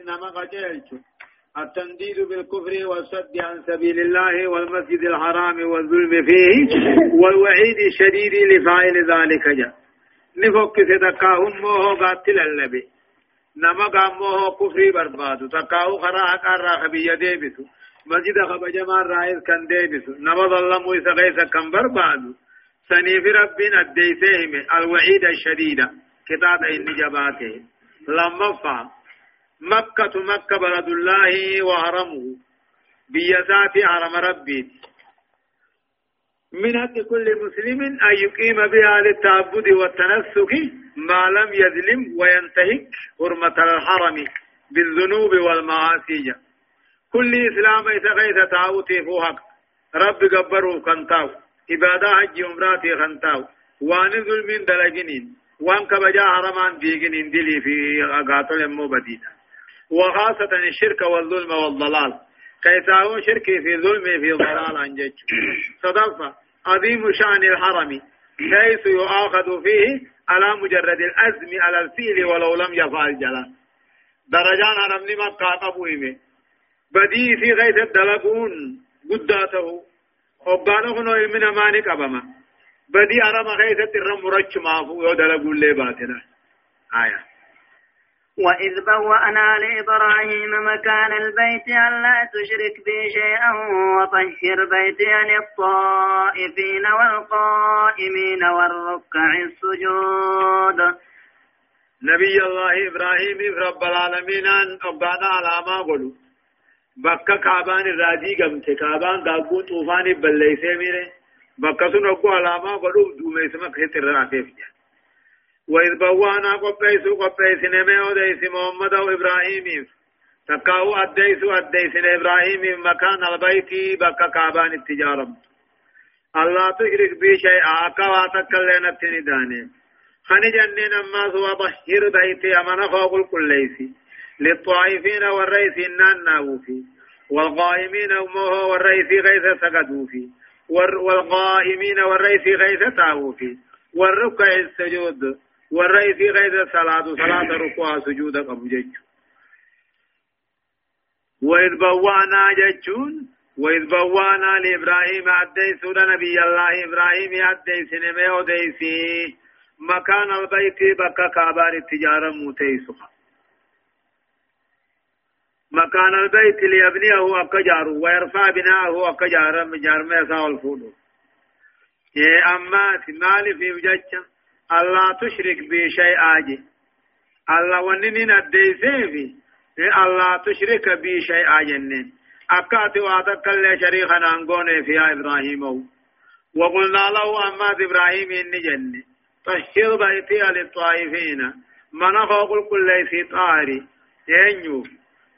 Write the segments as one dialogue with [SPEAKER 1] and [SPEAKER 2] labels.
[SPEAKER 1] نما التنديد بالكفر والصد عن سبيل الله والمسجد الحرام والظلم فيه والوعيد الشديد لفاعل ذلك جاء. نفك ستكاهم موه قاتل اللبي. نما قاموه كفري برباد. تكاو خراء قرى خبية ديبسو مسجد خبجما الرئيس كان ديبسو. نما ظلموا إسغيث كان برباد. سنيف ربنا الديسهم الوعيد الشديد. كتاب النجباته لما فهم. مكة مكة بلد الله وحرمه. بيزات حرم ربي. من حق كل مسلم أن يقيم بها للتعبد والتنسك ما لم يظلم وينتهك حرمة الحرم بالذنوب والمعاصي. كل إسلام إذا تعوتي فوحك رب قبره كنتاو إبادة حج عمراتي خنتاو. وان ظلم دلقنين وان كبجا حرمان ديقنين دلي في أقاتل مبدينا وخاصة الشرك والظلم والضلال. كيساو شركي في ظلم في ضلال عن جج صدفة. عظيم شأن الحرم. حيث يؤاخذ فيه على مجرد الأزم على الفيل ولو لم يفعل جلال درجان حرم مكة قبوه بدي في غيث الدلقون قداته. وقانه نوع من ماني قبما بدي حرم غيث الرم رج مافو يدلقون لي باتنا آية.
[SPEAKER 2] وإذ بوأنا لإبراهيم مكان البيت ألا تشرك بي شيئا وطهر بيتي للطائفين والقائمين والركع السجود.
[SPEAKER 1] نبي الله إبراهيم رب العالمين أن أبانا على ما قلوا. بكا كابان الرادي قمت. كابان داقو طوفان بليسي ميري. بكا سنقو على ما قلوا. دومي سمك هتر جان وإذ بوانا قبيسو قبيس نمي وديس محمد وإبراهيم تكاو أديس أديس إبراهيم مكان البيت بكا كعبان التجارة. الله تشرك بي شيئا أكوا تكلنا التنداني خني جنين أما سوى بحر بيتي أمنا فوق الكليسي للطائفين والرئيس النان ناوفي. والقائمين أمه والرئيس غيث سقدوفي. والقائمين والرئيس غيث تاوفي. والركع السجود. والرئيس غير صلاة صلاة ركوع سجود قبل جج وإذ بوانا ججون وإذ بوانا لإبراهيم أدي سورة نبي الله إبراهيم أدي سنمي أديسي مكان البيت بكا كابار التجارة موتيسها مكان البيت ليبنيه أكجار ويرفع بناءه أكجار مجار ميسا والفودو إيه أما مالي في وجهة الله تشرك بي شيء آجي الله وننين الديسي في الله تشرك بي شيء آجنين أكاتي واتك اللي شريخا نانقوني فيها إبراهيم وقلنا له أما إبراهيم إني جنة طهر بيتي للطائفين من فوق كل في طاري ينيو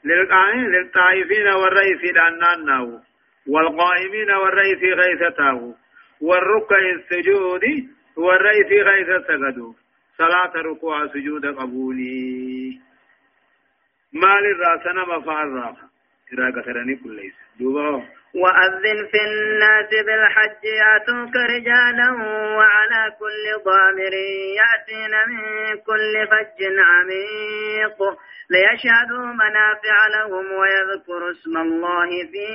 [SPEAKER 1] للطائفين والرئيس دانان والقائمين والرئيس غيثته والركع السجود في غيث سجدوا صلاة ركوع سجود قبولي. مال الراسنا مفعل راحة إراقة كل ليس.
[SPEAKER 2] وأذن في الناس بالحج يأتوك رجالا وعلى كل ضامر يأتين من كل فج عميق. ليشهدوا منافع لهم ويذكروا اسم الله في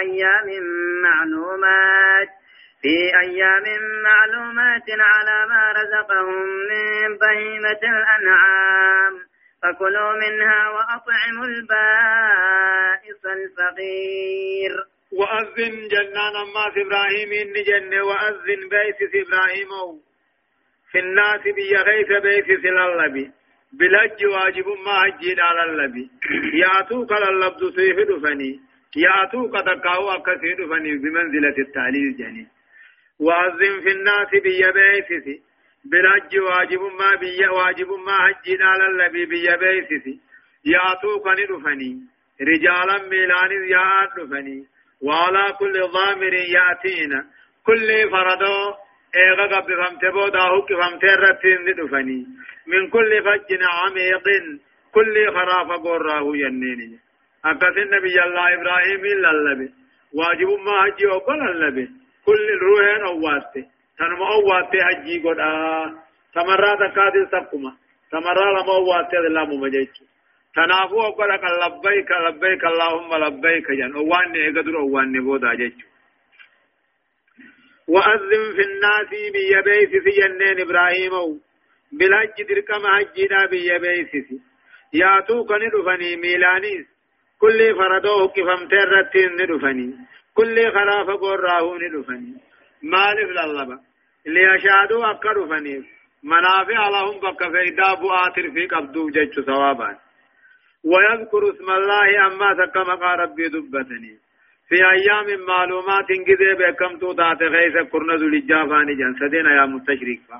[SPEAKER 2] أيام معلومات. في أيام معلومات على ما رزقهم من بهيمة الأنعام. فكلوا منها وأطعموا البائس الفقير.
[SPEAKER 1] وأذن جنان ما في إبراهيم إن جنة وأذن بيت في إبراهيم. في الناس بيغيث بيت في اللبي بلج واجب ما هجين على اللبي يأتوك للبد سيف دفني يأتوك تقاو أكسي دفني بمنزلة التعليل جنين وأذن في الناس بيا بيسسي. بالحج واجب ما بيا واجب ما حج على النبي بيا بيسسي. ياتوك ندفني رجالا ميلان يا دفني. وعلى كل ضامر ياتينا كل فردو إيغا قبل فمت بودا هك فمت رتين دفني. من كل فج عميق كل خراف قراه ينيني. أكثر النبي الله إبراهيم إلا اللبي. واجب ما حج وقل اللبي. كل روحين أواتي تنما أواتي حجي قد آه تمرا تكادي سقما تمرا لما أواتي الله ممجيك تنافو أقولك لبيك لبيك اللهم لبيك جن أواني قدر أواني بودا جيجو وأذن في الناس بيبيس في جنين إبراهيم بالحج دركم حجنا بيبيس ياتوك ندفني ميلانيس كل فردوه كفم ترتين ندفني كل خلاف قراه ندفني مالف للبا ليشهدوا أكا دفني منافع لهم بك فإذا بؤاتر في قبضو جيش ثوابا ويذكر اسم الله أما سكما ربي دبتني في أيام معلومات كذا بكم تو تات غيث كرنا ذو الجافاني جان سدين يا متشريك فا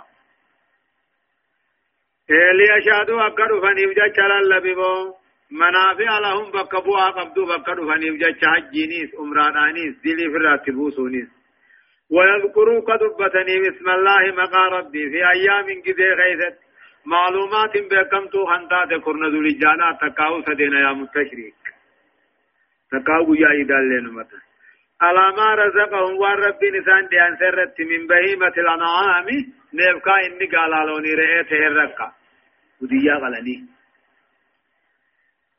[SPEAKER 1] ليشهدوا أكدوا فنيوجا چلال لبيبو منافع لهم بكبوا قبدوا بكدوا فنيوجا حجينيس عمرانانيس دلي فراتبوسونيس ويذكروا كدبتني بسم الله مقا ربي. في أيام كذا غيثت. معلومات بكم تو هنتات كرنا ذو الجانا تكاو سدين يا متشريك. تقاو يا إدال متى. على ما رزقهم والرب نسان دي أنسرت من بهيمة الأنعام. نبكا إني قال رئيته الرقا وديا غلني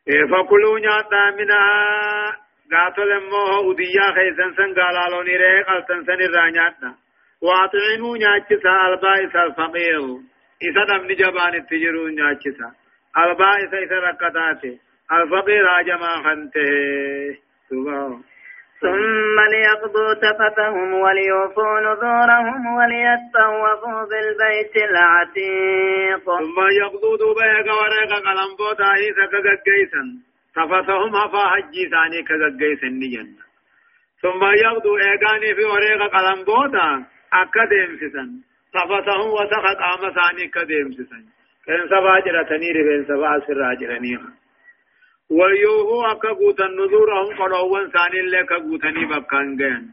[SPEAKER 1] فكلوا نياتا منها قاتل موه وديا خيسن سن قال لوني رئي قلتن سن الرانياتا واطعموا نياتشسا البائس الفقير إذا دم نجبان التجرون نياتشسا البائس إذا ركتاته الفقير جماعة خنته
[SPEAKER 2] ثم ليقضوا تفتهم وليوفوا نذورهم وليتطوفوا بالبيت العتيق.
[SPEAKER 1] ثم يقضوا دوبيك وريك قلم بوتا إيسا كغجيسا تفتهم هفا حجي ثاني كغجيسا نيجن ثم يقضوا إيقاني في وريك قلم بوتا أكدهم سسن تفتهم وسخط آم ثاني كدهم سسن كن سبا جرتني رفين سبا سر جرنيها وليوهو أكا قوتا نذورهم قلوان ثاني اللي كقوتني بكان جين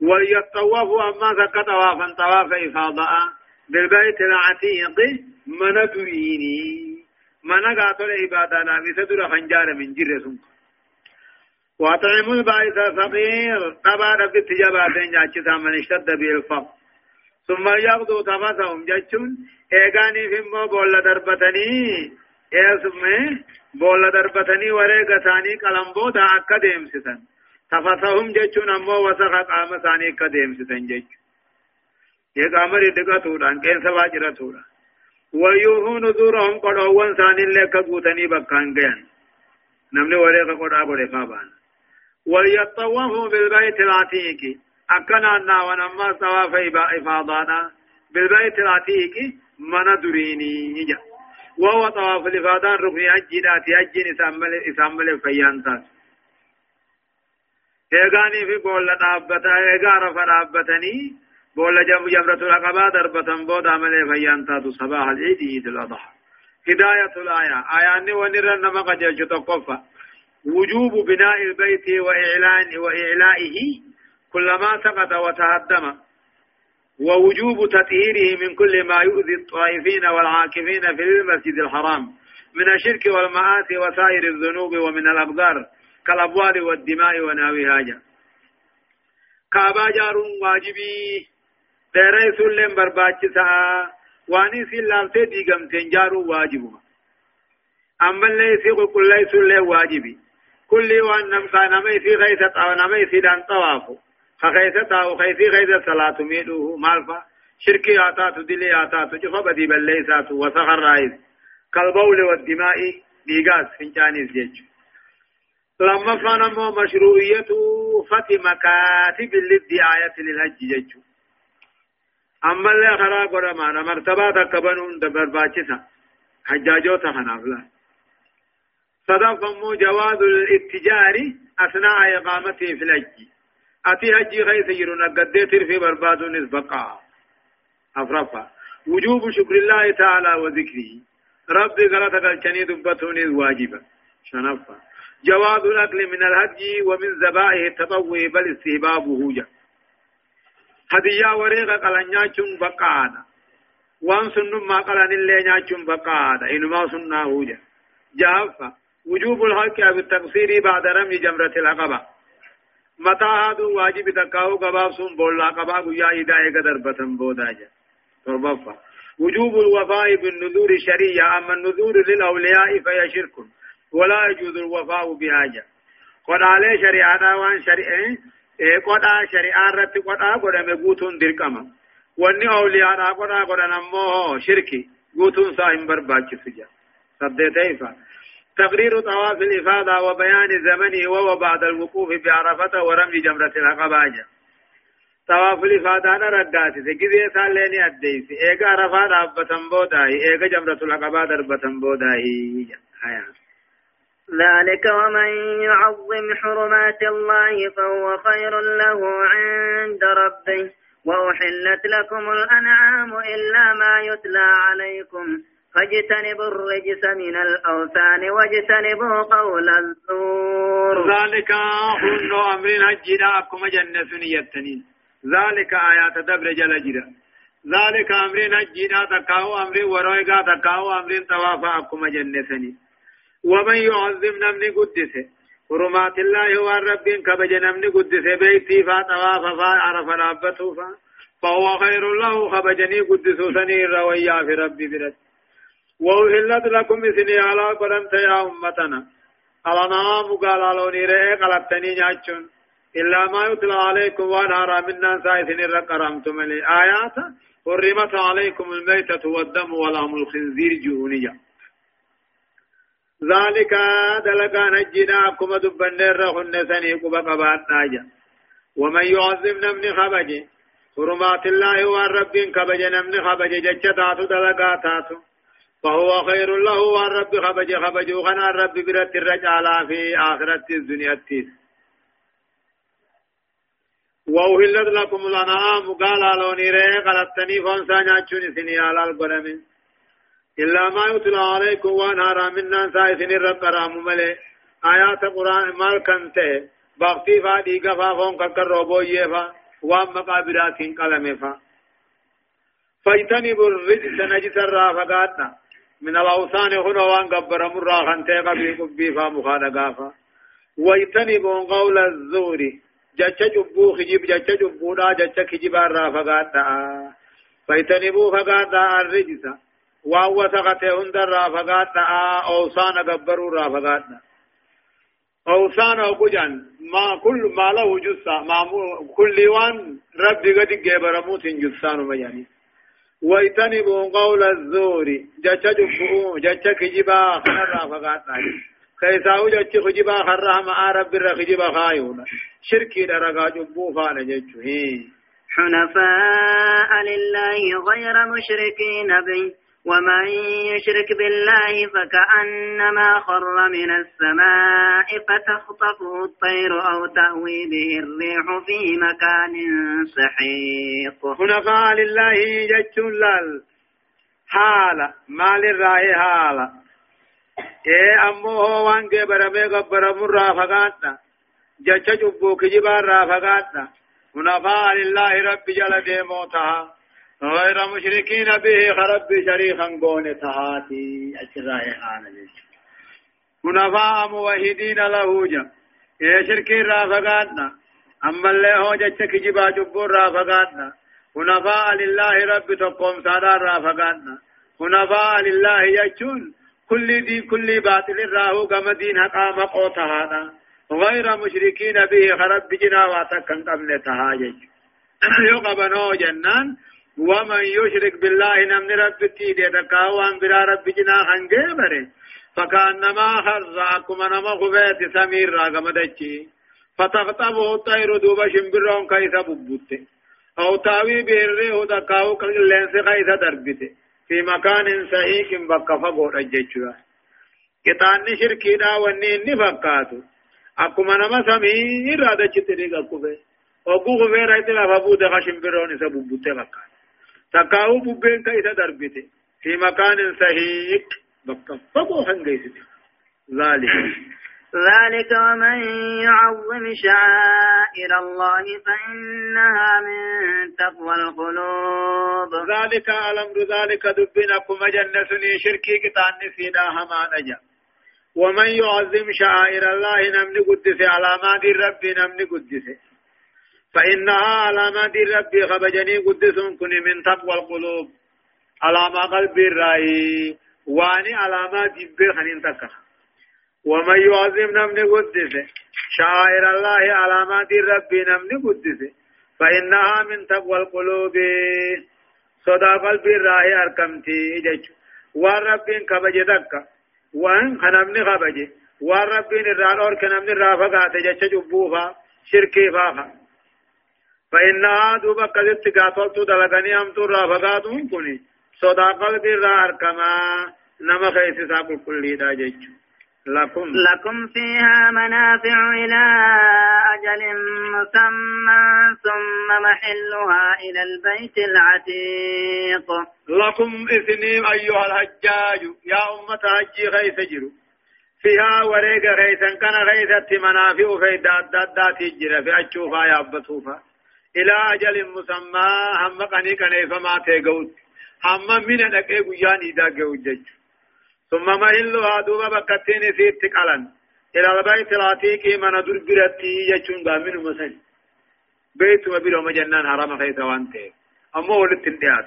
[SPEAKER 1] وليطوفوا أما ذكا طوافا طواف إفاضاء بالبيت العتيق من دريني من قاتل عبادنا بسدر خنجار من جرسون واطعموا البائس الفقير طبعا رب التجابات جاتشتا من اشتد به الفقر ثم يغدو تفسهم جاتشون ايغاني في مو بول دربتني إيه بولا دربتني وريقا ثاني قلم بودا أكا ديمسسن تفتهم جيشون أمو وسخ قام ثاني أكا ديمسسن جيش يقامر دقا توران كين سبا جرا توران ويوهو نذورهم قدوان ثاني لك قوتني بكان جين نمني وريقا قدا قدا قابان وليطوفوا بالبيت العتيق أكنا أنا ونما سوا في إفاضانا بالبيت العتيق من دريني يجا وهو طواف الإفادان ركن أجينات أجين إسامل فيانتاس إيغاني في بول دابتا إيغا رفا دابتني بول جم جمرة العقبة دربة بود عمل فيانتاس صباح العيد عيد الأضحى. هداية الآية. آيان ونرى نما قد يجتقف وجوب بناء البيت وإعلان وإعلائه كلما سقط وتهدم. ووجوب تطهيره من كل ما يؤذي الطائفين والعاكفين في المسجد الحرام من الشرك والمآسي وسائر الذنوب ومن الأبدار كالأبوال والدماء وناويها كابا جار واجبي تيري سلم برباچسا واني سلالتي ديگم تنجارو واجبه أما اللي سيقو كل ليس واجبي. كل وان نمسا نمي في غيثة أو نمي في دان طوافه خخيسة تاو خيسي خيسة صلاة ميدوه مالفا شركي آتات دلي آتات جفا بدي بليسات وسخر رايز كالبول والدماء ديغاز فنجانيز جيج لما فنمو مشروعية فتي مكاتب للدعاية للحج جيج أما اللي خرا قرما مرتبة كبنون دبر باچسا حجاجو تخنافلا صدق جواز الاتجار أثناء إقامته في الحج أتي هجي غيث يرون قديتر في برباد نسبقا أفرفا وجوب شكر الله تعالى وذكره ربي غلط قلتني دبتون واجبا شنفا جواز الأكل من الهدي ومن ذبائه التطوع بل استهبابه جا هديا وريغا قلن بقانا وان سنن ما قلن اللي نياچون بقانا إنما سنه جا جافا وجوب الحق بالتقصير بعد رمي جمرة العقبة متى هذا واجب تكاو قباب سن بولا قباب يا إذا إيقا بتن بوداجا تربفا وجوب الوفاء بالنذور الشريعة أما النذور للأولياء فهي شرك ولا يجوز الوفاء بحاجة قد عليه شريعة وان شريعة قد شريعة رت قد قد مقوتون درقما واني أولياء قد قد نمو شركي قوتون ساهم برباك سجا صدتيفا تقرير طواف الإفاضة وبيان زمنه وهو بعد الوقوف بعرفة ورمي جمرة العقبة طواف الإفادة ردات سكذي ساليني أديس؟ إيقا عرفة دابة بوداهي. إيقا جمرة العقبة دربة بوداهي.
[SPEAKER 2] ذلك ومن يعظم حرمات الله فهو خير له عند ربه. وأحلت لكم الأنعام إلا ما يتلى عليكم. فاجتنبوا الرجس من الأوثان واجتنبوا قول الزور.
[SPEAKER 1] ذلك هن أمرنا الجناء كما جنة يتنين ذلك آيات دبر جل جرا. ذلك أمرنا الجناء تكاو أمر ورويقا تكاو أمر توافا كما جنة ومن يعظم نمني قدسه. حرمات الله والرب كبج نمني قدسه. بيتي فاتواف فعرف رابته فهو خير له. خبجني قدسه سنير ويا في ربي برد. وأهلت لكم إثني على قدمت يا أمتنا. على نام قال لوني رئي قلبتني نياتشون إلا ما يتلى عليكم ونهر منا سايثن الرقرمتم لي آيات حرمت عليكم الميتة والدم ولهم الخنزير جهونية ذلك دلقا نجناكم دبنر هن سنيق بقبات ناجا ومن يعظم نمني خبجي حرمات الله والرب كبج نمني خبجي ججتاتو دلقا تاتو فهو خير له والرب خبج خبج وغنى الرب برت الرجال في آخرة الدنيا. التيس وأهلت لكم الأنعام. قال لوني ريه قلتني فانسا ناتشوني سني على القرم إلا ما يتلى عليكم وانهارا منا سايسن الرب رام ملي آيات قرآن مال كنته. باقتي فا ديگا فا فون ككر روبويه فا. وام مقابرات قلمه فا. فاجتنبوا الرجس نجس الرافقاتنا. من الأوثان هنا وان قبر مرا خنتي قبي قبي فا مخانا قافا. ويتنبون قول الزور. جچ جبو خجيب جچ جبو دا جچ خجيب الرافقاتا فيتنبو فقاتا الرجسا وهو سقط هند الرافقاتا أوثان قبروا الرافقاتا أوثان وقجان ما كل ما له جثة. ما كل وان ربي قد جبر موت جثان مجاني ويتنبوا قول الزور. جچ جبو جچ كجبا خنرا فقاتا كيساو جچ خجبا خرها ما رب الرخجبا خايونا. شركي درغا جبو فانا جچو
[SPEAKER 2] حنفاء لله غير مشركين به. ومن يشرك بالله فكأنما خر من السماء فتخطفه الطير أو تهوي به الريح في مكان سحيق.
[SPEAKER 1] حنفاء لله جتشون لال. حالة مال الرأي حالة إيه أمو هو وان برمي قبر مرة فقاتنا جتش جبو كجبار رافقاتنا حنفاء لله رب جل ديموتها غير مشركين به خرب شريخا قون تهاتي. أجرائي حانا منافاء موحدين له جا. يا شركين رافقاتنا. أما اللي هو جتك جبا جبور رافقاتنا. منافاء لله رب تقوم سادار رافقاتنا. منافاء لله يجون كل دين كل باطل راهو كما دين حقا مقوتها غير مشركين به خرب جنا واتكن قبل تهاجج. يقبنو جنان. ومن يشرك بالله نمن رب تيدي تكاوان برا رب جنا خنجبره فكأنما خرزاكم نما خبيت سمير راغم دچي فتخطبه الطير دوبا شمبرون كيسا ببوت. أو تاوي بيره تكاو كلنس كيسا دربته في مكان صحيح بقفا بوت اجچوا كتان شركي دا وني ني فقاتو اكما نما سمير رادا چتري گكوبه أو گو خبير ايت لا فبو دغ شمبرون سببوت فقات تكاو ببين كيسا دربته في مكان صحيح بكفقو هنگيسته ذلك
[SPEAKER 2] ذلك ومن يعظم شعائر الله فإنها من تقوى القلوب
[SPEAKER 1] ذلك الأمر ذلك دبنا كما جنسني شركي كتان نسينا هما نجا ومن يعظم شعائر الله نمني قدس علامات الرب نمني قدس فإنها علامات ربي خبجني قدس كن من تقوى القلوب. علامة قلب الرأي. واني علامات جبه خنين تكه ومن يعظم نمني قدسه. شعائر الله علامات ربي نمني قدسه. فإنها من تقوى القلوب. صدا قلبي الراهي أركمتي جج. والرب كبج دكا وان خنمني خبج والرب الران اور كنمني رافقات جج جبوفا. شركي فاخا فإنها دوبا قدت قاتلت دلغني أمتو رافقاتهم كني صدا قلبي الراهي أركما. نما خيسي ساقل كل دا جج
[SPEAKER 2] لكم. لكم فيها منافع إلى أجل مسمى ثم محلها إلى البيت العتيق.
[SPEAKER 1] لكم إثنين أيها الحجاج. يا أمة حجي غيث جرو. فيها وريق غيثا كان غيثة منافع في داد تجرى. في أشوفها يا أبتوفا إلى أجل مسمى هم قني قني فما تيقوت هم من نكي قيان إذا قوت ججو ثم مهلها دوبا بكتين سيت قلن إلى البيت العتيق من دربرتي يجون من مسجد بيت وبيرو مجنان حرام خيط وانته أما ولت انتهات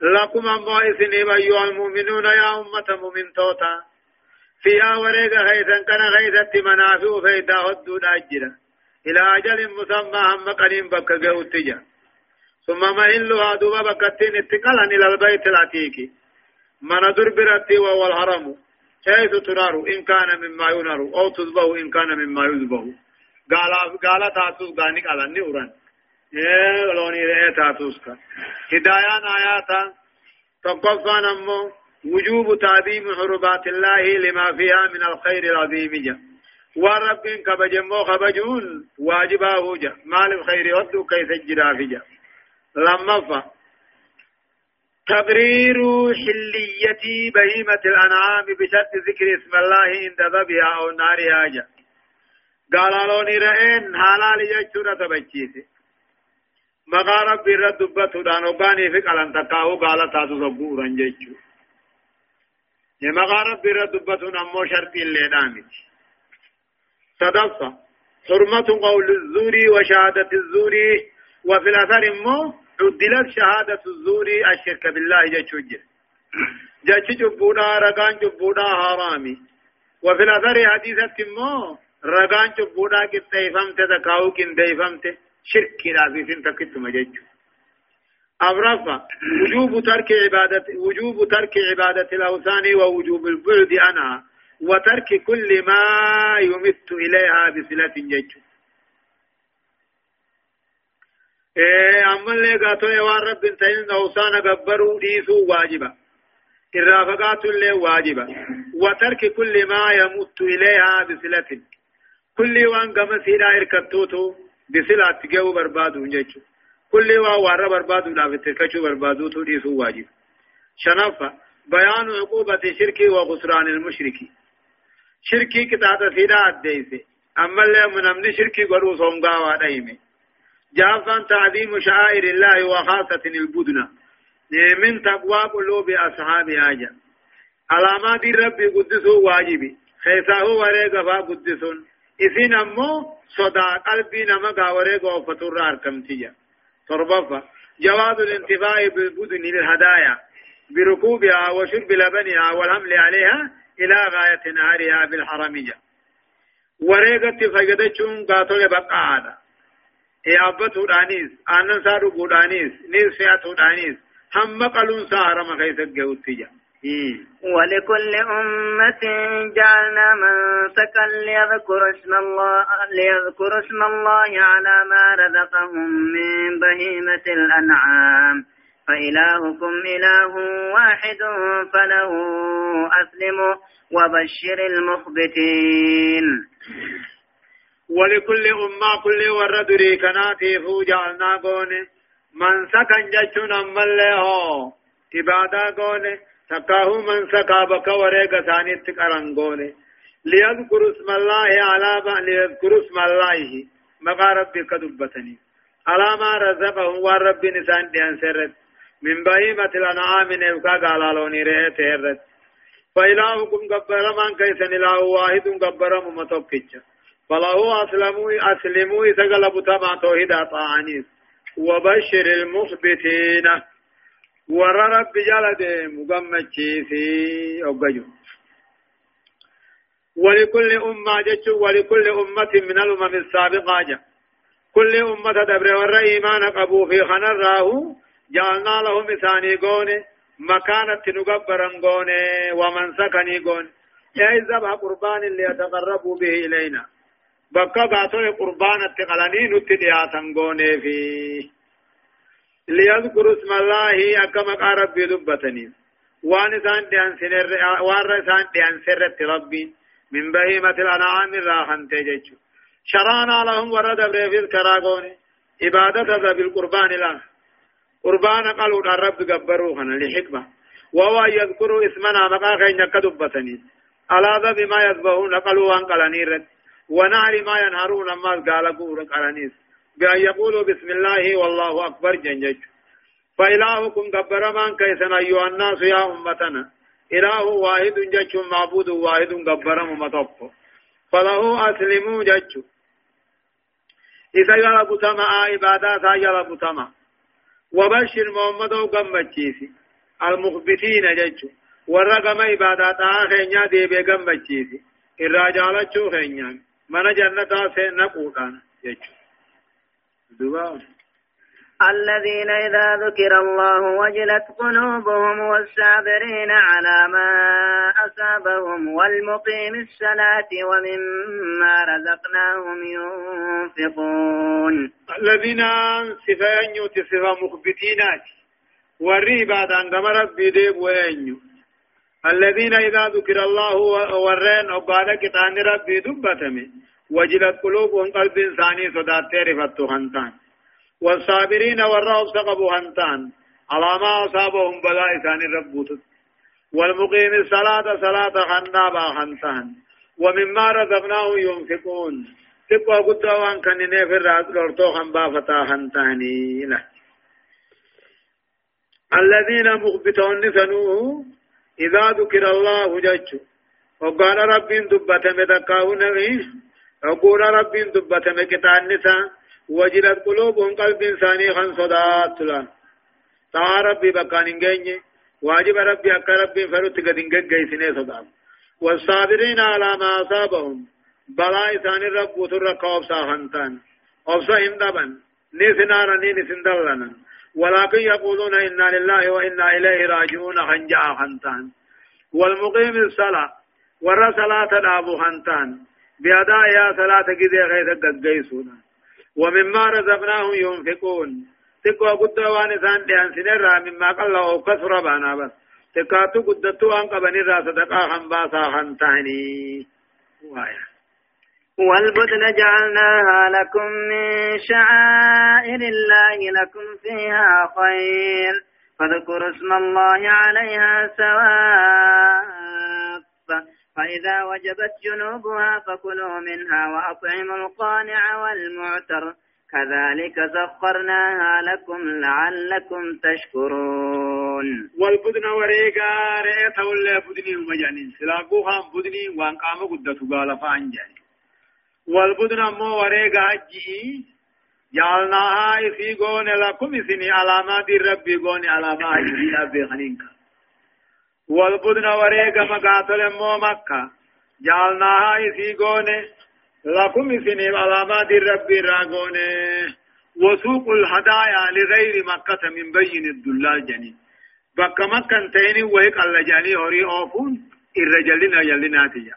[SPEAKER 1] لكم أما إثني أيها المؤمنون يا أمة مؤمن توتا. فيها وريق خيثا كان خيثة منافع فيدا هدود أجرا إلى أجل مسمى هم قريم بك قوتجا ثم مهلها دوبا بكتين اتقالا إلى البيت العتيق. من دربرتي وهو الحرم. حيث تنار إن كان مما ينار. أو تذبه إن كان مما يذبه. قال قال تاتوس غاني قال اني اوران إيه لوني تاتوس کا هدايان آياتا. تقفان أمو. وجوب تعظيم حرمات الله لما فيها من الخير العظيم جا. ورب كبجمو خبجون واجباه جا مال الخير ودو كيف الجرافجا لما فا تبرير حلية بهيمة الأنعام بشرط ذكر اسم الله عند ذبها أو نارها جاء قال لوني رأين حلال يجتر تبجيسي مقا ربي رد دبته دان وقاني في قلن تقاو قال تاسو ربورا جيجو مقا ربي رد دبته نمو شرط اللي نامت صدفة حرمة قول الزور وشهادة الزور وفي الأثر مو عدلت شهادة الزور الشرك بالله جتشوج جتش جبودا رقان جبودا حرامي. وفي الأثر حديثة مو رقان جبودا كتايفمت تكاو كندايفمت شرك لازم تكت مجج أبرفا وجوب ترك عبادة وجوب ترك عبادة الأوثان ووجوب البعد عنها. وترك كل ما يمت إليها بصلة جج إيه أما اللي قاتوا يوان رب انتين نوسانا قبروا ديسوا واجبا. الرافقات اللي واجبا. وترك كل ما يمت إليها بصلة. كل وان قم سيدا إركتوتو بصلة تجيو بربادو نجيشو كل وان وارا بربادو لا فتكشو بربادو تو ديسوا واجب. شنفة بيان عقوبة الشرك وخسران المشرك. شركي كتاتا سيدا أديسي أما اللي من أمن شركي قروا صنقا ودائمي جافا تعظيم شعائر الله وخاصة البدنة من تقوى قلوب أصحاب آجا علامات الرب قدسه واجبي خيساه وريق فا قدسون إذن أمو صدا قلبي نمقا وريق وفتر أركمتيا تربفا جواز الانتفاع بالبدن للهدايا بركوبها وشرب لبنها والحمل عليها إلى غاية نهارها بالحرمية وريقت فجدتشون قاتل بقى هذا يابتو دانيس آنن سارو بودانيس نيس فياتو دانيس هم قلون سارا مخيث الجوتيجا
[SPEAKER 2] ولكل أمة جعلنا منسكا ليذكر اسم الله ليذكر اسم الله على ما رزقهم من بهيمة الأنعام. فإلهكم إله واحد فله أسلموا وبشر المخبتين.
[SPEAKER 1] ولكل أمة كل ورد ريكناتي فو جعلنا قوني من سكن جچون أمال له. عبادة قوني تكاهو من سكا بك وريق ثاني تقرن قوني ليذكر اسم الله على ليذكر اسم الله. مقا ربي كدبتني على ما رزقهم والرب نسان ديان سرت من بهيمة الأنعام نبكا قالالوني رهت هرت فإلهكم قبر من كيسن إله واحد قبر ممتوكيتش فله أسلموا أسلموا سقل بتما توحيد طاعنيس وبشر المخبتين. ور رب جلد مقمتشي في أبجو ولكل أمة جتش ولكل أمة من الأمم السابقة جا. كل أمة دبر ور إيمان قبو في خنراه. جعلنا لهم إساني قوني مكانة نقبرا قوني ومن سكني قوني يا ذبح قربان اللي يتقربوا به إلينا بقى باتون قربان التقلاني نتدياتا قوني فيه ليذكروا اسم الله أكما قارب بدبتني وان سان ديان سنر وان سان ديان سرت ربي من بهيمة الأنعام راحن تجج شرانا لهم ورد بريفيز كراغون عبادة ذا بالقربان لا قربان قالوا الرب قبروها لحكمة وهو يذكروا اسمنا مقا خين كدبتني ذا بما يذبحون؟ قالوا وان قلنيرت ونعر ما ينهرون ما قال قور قلنيس بأن يقولوا بسم الله والله أكبر جنجج فإلهكم قبر من كيسن أيها الناس يا أمتنا. إله واحد جج معبود واحد قبر مطب فله أسلموا جج. إذا يلب تما عبادات يلب تما وبشر محمد وقمتشيسي المخبتين جج ورقم عبادات آخر دي بقمتشيسي الرجالة خينيا من جنة سنقوطان جج
[SPEAKER 2] الذين إذا ذكر الله وجلت قلوبهم والصابرين على ما أصابهم والمقيم الصلاة ومما رزقناهم ينفقون.
[SPEAKER 1] الذين صفين يتصفى مخبتينات والريباد عندما ربي ديب وينيو. الذين إذا ذكر الله ورين أبانا كتان ربي دبتمي. وجلت قلوبهم قلب إنساني صدات تيرفتو خنتان. والصابرين والرهب سقبوا هنتان. على ما أصابهم بلاء ثاني ربوت. والمقيم الصلاة صلاة خنابا هنتان. ومما رزقناه ينفقون. تبقى قد وان كان نفر رات لورتو خنبا فتا هنتاني له. الذين مخبتون سنوه إذا ذكر الله جج. وقال رب دبتم دكاهن وقال رب دبتم كتان نسان وجلت قلوبهم قلب إنساني خان صدات لا تا ربي بكان إنجيني واجب ربي أكا ربي فرط قد انجي سنة صدات. والصابرين على ما أصابهم بلا إسان الرب وترك أبسا خانتان أبسا هندبا نسنارا نسندلنا ولكن يقولون إنا لله وإنا إليه راجعون خنجا خانتان والمقيم الصلاة ورى صلاة الأبو خانتان بأداء يا صلاة كذي غيث قد قيسونا. ومما رزقناهم ينفقون. تقوى قد وان سان ديان سنرا مما قال أو كثر بانا بس. تكاتو قدتو آن قبني را صدقا هم باسا هم تهني. وايا
[SPEAKER 2] والبدن جعلناها لكم من شعائر الله لكم فيها خير. فاذكروا اسم الله عليها سواء. فإذا وجبت جنوبها فكلوا منها وأطعموا القانع والمعتر. كذلك سخرناها لكم لعلكم تشكرون.
[SPEAKER 1] والبدن وريقا رئيت ولا بدني مجانين سلاقوها بدني وان قام قدت قال فانجاني. والبدن مو وريقا هجي جعلناها في قون لكم سني علامات ربي قون علامات ربي خنينك والبدن وريق مقاتل مو مكة جعلناها إسيقونه لكم سنين علامات الرب راقونه وسوق الهدايا لغير مكة من بين الدلال جنين بك مكة تيني وهيك الله جاني هوري أوفون الرجلنا يلنا تجا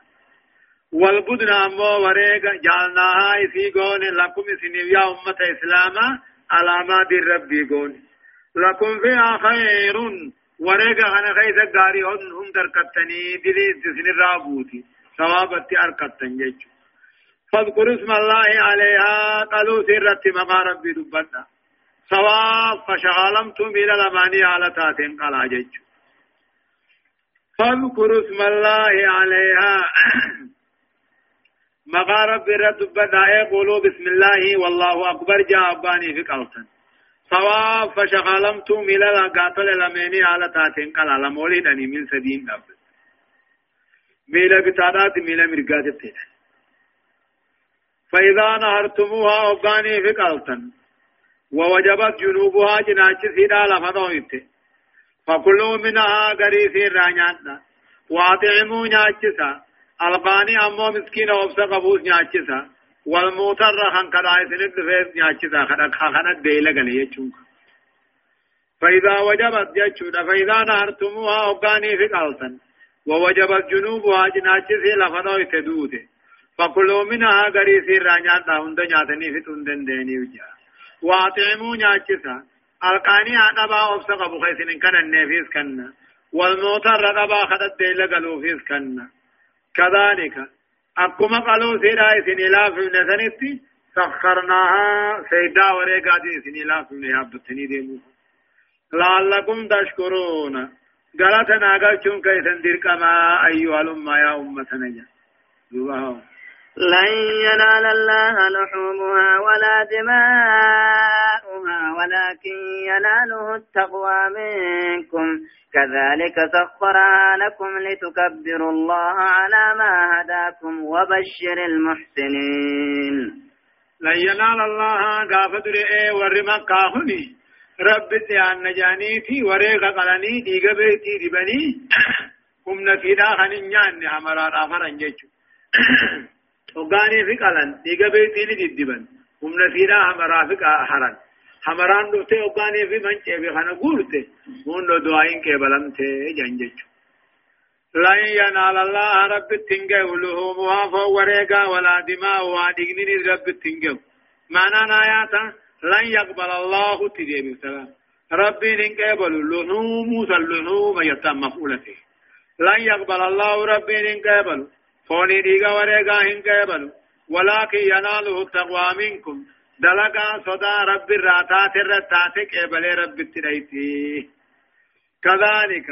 [SPEAKER 1] والبدن أمو وريق جعلناها إسيقونه لكم سنين يا أمة إسلاما علامات الرب قونه لكم فيها خير أنا خيث قاري هم هم دركتني دلي تسن الرابوتي ثوابتي أركتن جيش فاذكر اسم الله عليها قالوا سرت مقا ربي دبنا ثواب فشغلمتم إلى الأماني على تاتين قلا جيش فاذكر اسم الله عليها مقا ربي رد دبنا قولوا بسم الله والله أكبر جاباني في قلتن ثواب فشغلمت ملا قاتل لميني على تاتين قال على مولي دني من سدين دب. ميلا بتادات ميلا مرقات التين فإذا نهرتموها وقاني في قلتن ووجبت جنوبها جناچ سيدا لفظويت فكلوا منها غريسي رانياتنا واطعموا ناچسا القاني أمو مسكين وبسا قبوس نياتشسا والموتر خان كدا سند فيس نياتشسا خدك خانت ديلا غني يچون فإذا وجبت جچودا فإذا نهرتموها وقاني في قلتن ووجبت جنوبها جناتشسي لفنو تدوده فكلوا منها غريسي رانيان هند نياتني في تندن ديني وجا واطعموا نياتشسا القاني أدبا وبسا قبو خيسن كان النفيس كنا والموتر أدبا خدت ديلا قلوفيس كنا كذلك أكما قالوا سيدا إسن إلا في نسنتي سخرناها سيدا وريقا دي إسن إلا في نهابتني ديمو لعلكم تشكرون غلطنا قلتم كيسن دركما أيها الأمة يا أمتنا جا
[SPEAKER 2] لن ينال الله لحومها ولا دماؤها ولكن يناله التقوى منكم. كذلك سخرها لكم لتكبروا الله على ما هداكم وبشر المحسنين.
[SPEAKER 1] لن ينال الله قافت رئي ورمى كاهني رب تيان نجاني وريق قلني ديق بيتي دبني. هم نفيدا خنين همرا آخر انجيشو وقاني في قلن ديغا بيتيني ديدبن هم نفيدا همرا في حرن همران دوته وقاني في منچه في خانا قولته هون دو دعائن كبلمته جنجج لن ينال الله رب التنجه لهمها فوريقا ولا دماء وادقنين رب التنجه معنى آياتا لن يقبل الله تجيب السلام ربي ننقبل اللحوم سلحوم يتم مفعولته لن يقبل الله ربي ننقبل فوني ديغا وريغا هن قبل ولكن يناله التقوى منكم دلقا صدا رب الراتات الرتات قبل رب التريتي كذلك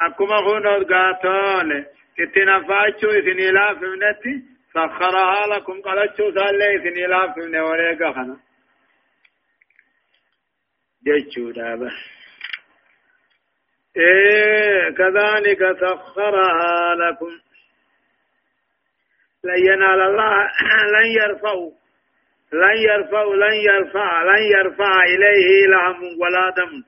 [SPEAKER 1] أكما هنود قاتول اتنفاچو إذن إلا فمنتي سخرها لكم قلتشو سالي إذن إلا فمن وريغا خنا جيشو دابا إيه كذلك سخرها لكم لن ينال الله لن يرفعوا لن يرفعوا لن يرفع لن يرفع إليه لهم ولا دم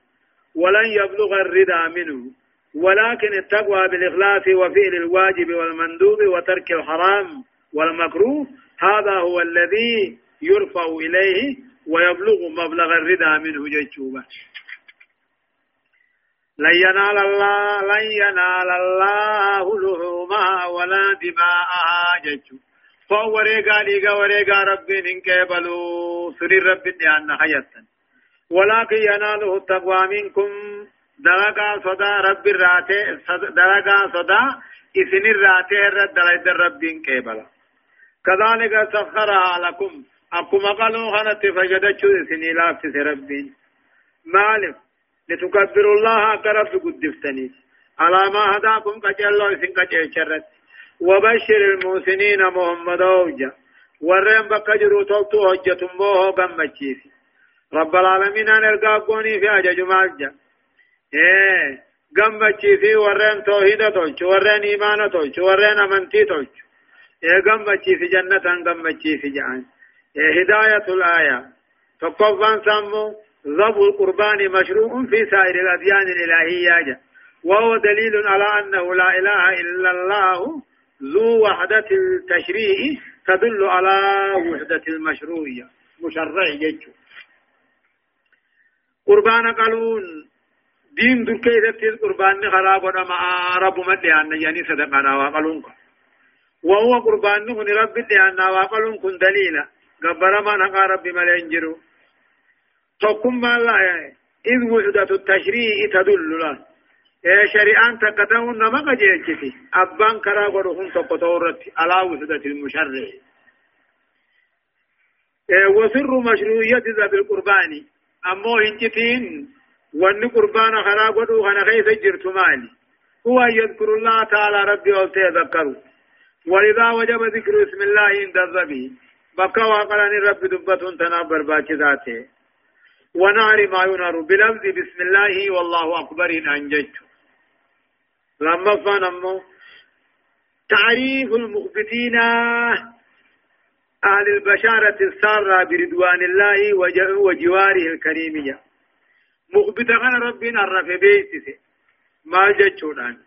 [SPEAKER 1] ولن يبلغ الردى منه. ولكن التقوى بالإخلاص وفعل الواجب والمندوب وترك الحرام والمكروه هذا هو الذي يرفع إليه ويبلغ مبلغ الردى منه جيشوبه لن ينال الله لن ينال الله لحومها ولا دماءها جچو فهو ريغا ليغا وريغا ربي ننكبلو سري ربي ديان حياتا ولكن يناله التقوى منكم. درجا صدا ربي الراتي درجا صدا إسن الراتي الرد درجة ربي نكبلا كذلك سخرها لكم. أكما قالوا خانت فجدتشو إسن إلاف ربي. مالك. لتكبروا الله كرب قدفتني على ما هداكم كجلو إسن كجيشرت. وبشر المحسنين محمد أوجا. ورين بكجروا توتو هجة موه قمتشيسي رب العالمين أن القاقوني في أجج مالجا إيه قمتشيسي ورين توحيد تولش ورين إيمان تولش ورين أمنتي تولش إيه قمتشيسي جنة قمتشيسي جعان إيه هداية الآية. تقفان سمو ذبح القربان مشروع في سائر الأديان الإلهية. وهو دليل على أنه لا إله إلا الله ذو وحدة التشريع تدل على وحدة المشروعية مشرع جيجو قربان قالون دين كيف قربان خراب مع رب مديان يعني صدقنا وقالون. وهو قربان من رب ديان وقالون كن دليلا. قبر ما نقى رب ملينجرو تقوم ما لا يعني إذ وحدة التشريع تدل له إيه شريعان تكتون نما قجيتي أبان كرا قرهم تقطورت على وحدة المشرع إيه وسر مشروعية ذا بالقربان أمو هنجتين وان قربان خرا قدو خنا خيف جرت مالي هو يذكر الله تعالى ربي أولت يذكروا ولذا وجب ذكر اسم الله عند الذبي بقى وقلني رب دبة تنابر باك ذاته ونار ما ينار بلفظ بسم الله والله أكبر إن أنججت. لما فنمو تعريف المخبتين أهل البشارة السارة برضوان الله وجواره الكريمية مخبت غن ربنا الرف بيتسي ما جتشونان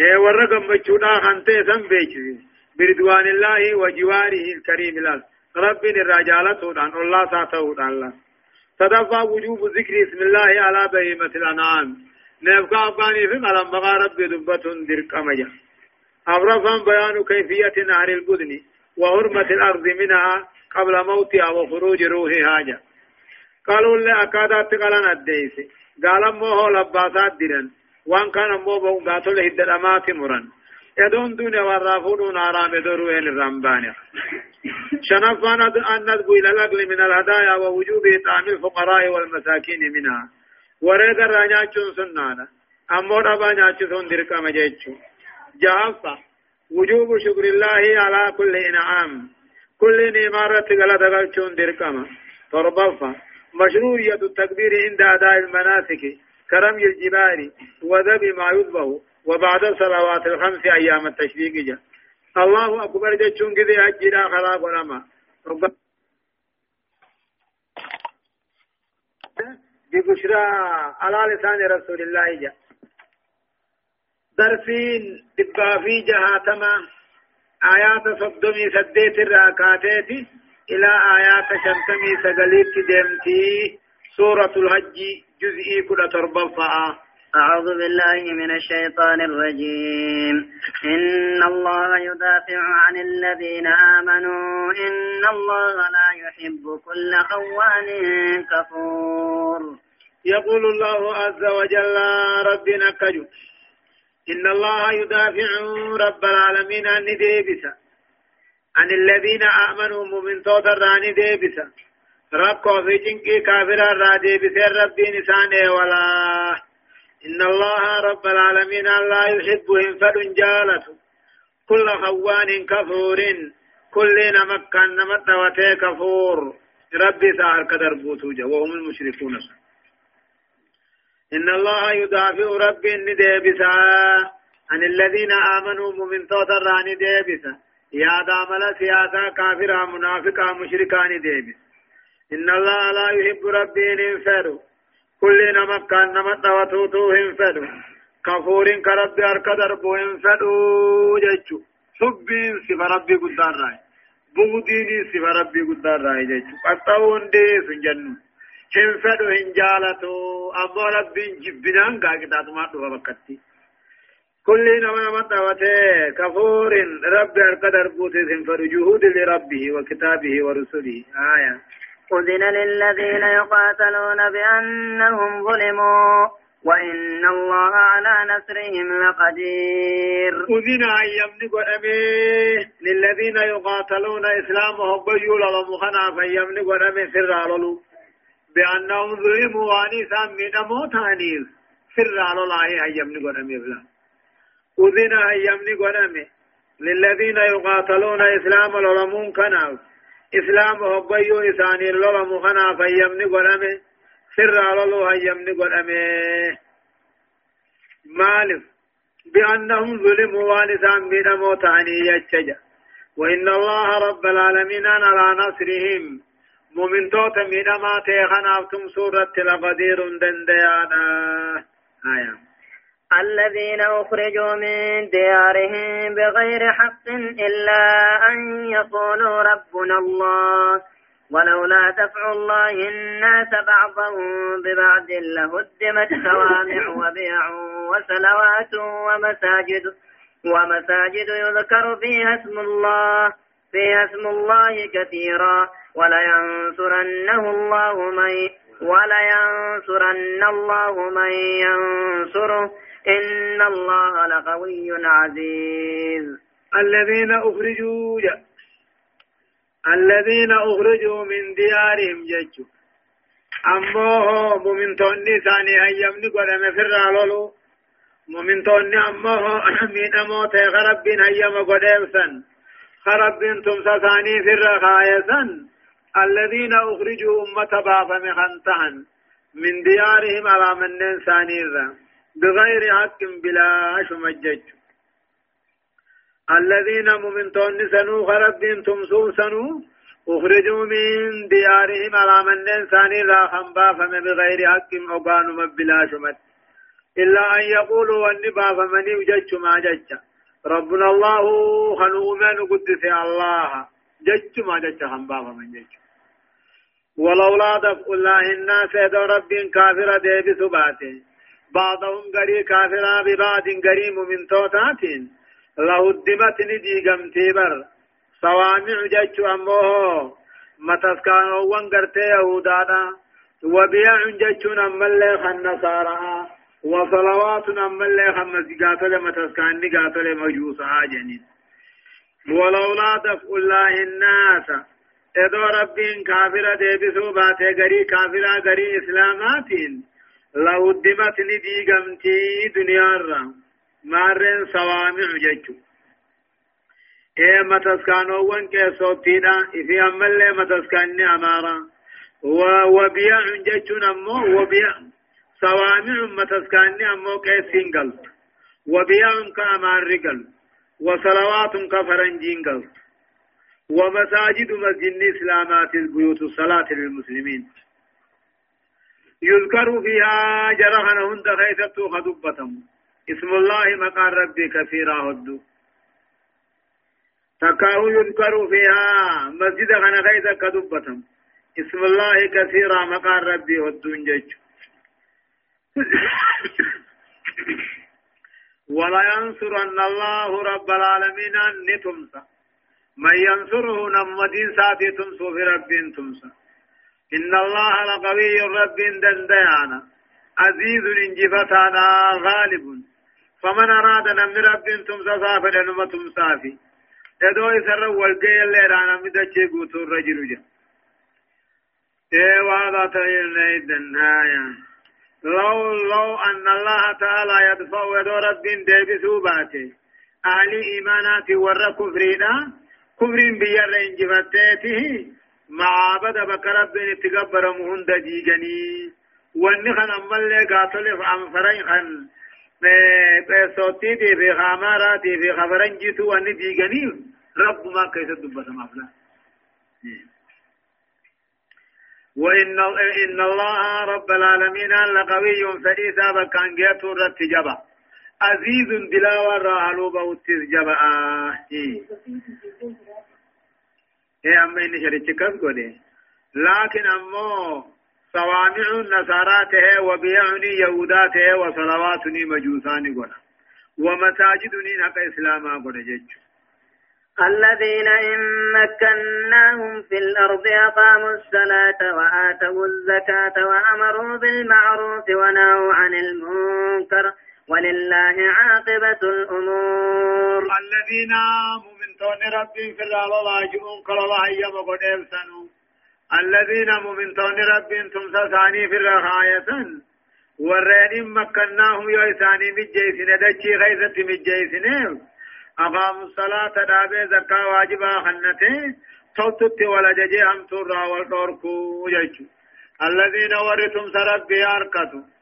[SPEAKER 1] إيه ورقم مجودا خانته سن بيجي بردوان الله وجواره الكريم. الله رب الرجالة الله ساتو الله تدفع وجوب ذكر اسم الله على بهيمة الأنعام۔ نبقى أباني في ملم بغى رب دبة درك أمجا أمرفا بيان كيفية نهر البدن وحرمة الأرض منها قبل موتها وخروج روحها جا۔ قالوا لي أكادات قلن الديس قال موه لباسات ديرن وان كان مو بو قاتل هد الأمات مرن۔ يدون دون والرافون آرام دروين الرمباني شنفان أن ندبو إلى الأقل من الهدايا ووجوب إطعام الفقراء والمساكين منها ورد الرانياتشون سنانا أمور أبا نياتشون درك مجيتشو جهفة وجوب شكر الله على كل إنعام كل نمارة غلط غلطون دركما تربفة مشروعية التكبير عند أداء المناسك كرمي الجبال وذب ما يذبه وبعد الصلوات الخمس أيام التشريق جاء. الله أكبر جتشون كذي أجنا خلاق ولما ببشرى على لسان رسول الله جاء. درسين دبا في جهاتما. آيات صدمي سديت الراكاتيتي. إلى آيات شمتمي سقليت دمتي سورة الحج جزئي كل تربفا.
[SPEAKER 2] أعوذ بالله من الشيطان الرجيم. إن الله يدافع عن الذين آمنوا. إن الله لا يحب كل خوان كفور.
[SPEAKER 1] يقول الله عز وجل ربنا كجو إن الله يدافع رب العالمين عن ديبسا عن الذين آمنوا مؤمن توتر عن ديبسا رب في جنكي كافر را ديبسا ربي نسانه ولا إن الله رب العالمين لا يحبهم فلن جالته كل خوان كفور. كل نمكن نمت كفور. ربي سهر كدر بوتوجا وهم المشركون. إن الله يدافع ربي نديبسا عن الذين آمنوا مؤمن توتر نديبسا يا دامل سياسة كافرة منافقة مشركة نديبس إن الله لا يحب ربي ننفروا كل نما كان نما توتو هم فدو كفور كرب أرك دربو هم فدو جيتشو حبين سفا ربي قدار راي بغديني سفا ربي قدار راي جيتشو قطعون دي سنجنو هم فدو هم جالتو أبو ربي جبنان قاكتا تماتو بكتي كل نما نما توتو كفور ربي أرك دربو هم فدو جهود لربه وكتابه ورسله آية
[SPEAKER 2] أذن للذين يقاتلون بأنهم ظلموا وإن الله على نصرهم لقدير.
[SPEAKER 1] أذن أيام نقول للذين يقاتلون إسلامهم بيول فأيام نقول أمي سر على بأنهم ظلموا وأنيسا من موتانيس سر على الله أيام نقول أمي فلا أذن أيام نقول للذين يقاتلون إسلام العلمون كناف اسلام هبيو اساني لولا مخنا فيمني قرامي سر على الله يمني قرامي مالف بأنهم ظلموا والسان بيدمو تاني يتشجع وإن الله رب العالمين على نصرهم مؤمن توت ميدما تيخنا أفتم سورة لقدير دنديانا آيام
[SPEAKER 2] الذين أخرجوا من ديارهم بغير حق إلا أن يقولوا ربنا الله. ولولا دفع الله الناس بعضهم ببعض لهدمت صوامع وبيع وصلوات ومساجد ومساجد يذكر فيها اسم الله فيها اسم الله كثيرا. ولينصرنه الله من ولينصرن الله من ينصره. إن الله لقوي عزيز.
[SPEAKER 1] الذين أخرجوا جا. الذين أخرجوا من ديارهم ججوا أمه مؤمن توني ثاني هيمني قدم فر لولو مؤمن توني أمه من أموت خرب هيم قدم سن. خرب تمسا ثاني فر خايسا الذين أخرجوا أمة بابا مخنتهن. من ديارهم على من ثاني بغير حق بلا شمجج الذين مؤمنون سنو خرب تمسو سنو أخرجوا من ديارهم على من ثاني لا خنبا فم بغير حق أبان بلا شمت إلا أن يقولوا والنبا فمن يجج ما جج. ربنا الله خنومن قدس الله. جج ما جج هم بابا من جج ولولا دفع الله الناس يدو رب كافر دي بثباته بعضهم قري كافرا ببعض قريم من توتات لهدمت ندي قمتي بر صوامع جج أموه متسكانو وانقرتي يهودانا وبيع جج أمالي خنصارا وصلوات أمالي خمسيقات لما تسكان نقات لمجوسها جنين ولولا دفع الله الناس ادو ربين كافرة ديبسو باتي غري كافرة غري اسلاماتين لودمت ندي قمتي دنيا را مارن صوامع ججو ون کے سوتیدا اسی عمل متسکانی امارا وبيع ججون امو وبيع صوامع متسکانی امو کے سنگل وبيع كامار رجل وصلوات كفرنجين قلت ومساجد مسجد الإسلامات البيوت الصلاة للمسلمين يذكر فيها جرهن هند خيثت خدبتم اسم الله مقام ربي كثيرا هدو. تكاه يذكر فيها مسجد خنا خيث كدبتم اسم الله كثيرا مقام ربي هدو انجج. ولا ينصرن الله رب العالمين أن تمسى. من ينصره نمدين ساتي تمسو في رب تمسى. إن الله لقوي رب دنديانا عزيز انجفتانا غالب. فمن أراد نم رب تمسى سافر نم تمسى في تدو يسر والقي اللي رانا مدى قوتو الرجل جا. إيه وهذا تغيرنا إذن هايا لو لو أن الله تعالى يدفع يدو رب ديبسو باته أهل إيمانات ور كفرنا كفرين بيار انجفتته معابد بكرب بين تقبر مهند ديجني واني خن امال قاتل عم فرين خن. صوتي دي في خاماراتي في خبرن جيتو واني ديجني رب ما كيس دبت مفلا وإن إن الله رب العالمين لقوي فريسا بكان جاتو رتجبا عزيز دلاوة راهلو بوتيز جبا. اما اني شريتش كف قولي لكن امو صوامع النصارى ته وبيعني يهودا ته وصلواتني مجوساني قولا ومساجدني نقا اسلاما قولا جيجو
[SPEAKER 2] الذين إن مكناهم في الأرض أقاموا الصلاة وآتوا الزكاة وأمروا بالمعروف ونهوا عن المنكر ولله عاقبة الأمور.
[SPEAKER 1] الذين مؤمنون ربي في الله واجبون قال الله يما قد سنو. الذين مؤمنون ربي تمسى ثاني في الرخاية ورين مكناهم يا ثاني مجيسين دچي غيثة مجيسين. أقاموا الصلاة دابي زكاة واجبا خنته توتت ولا ججي هم ترى والدوركو جيشو الذين ورثم سربي أركتوا.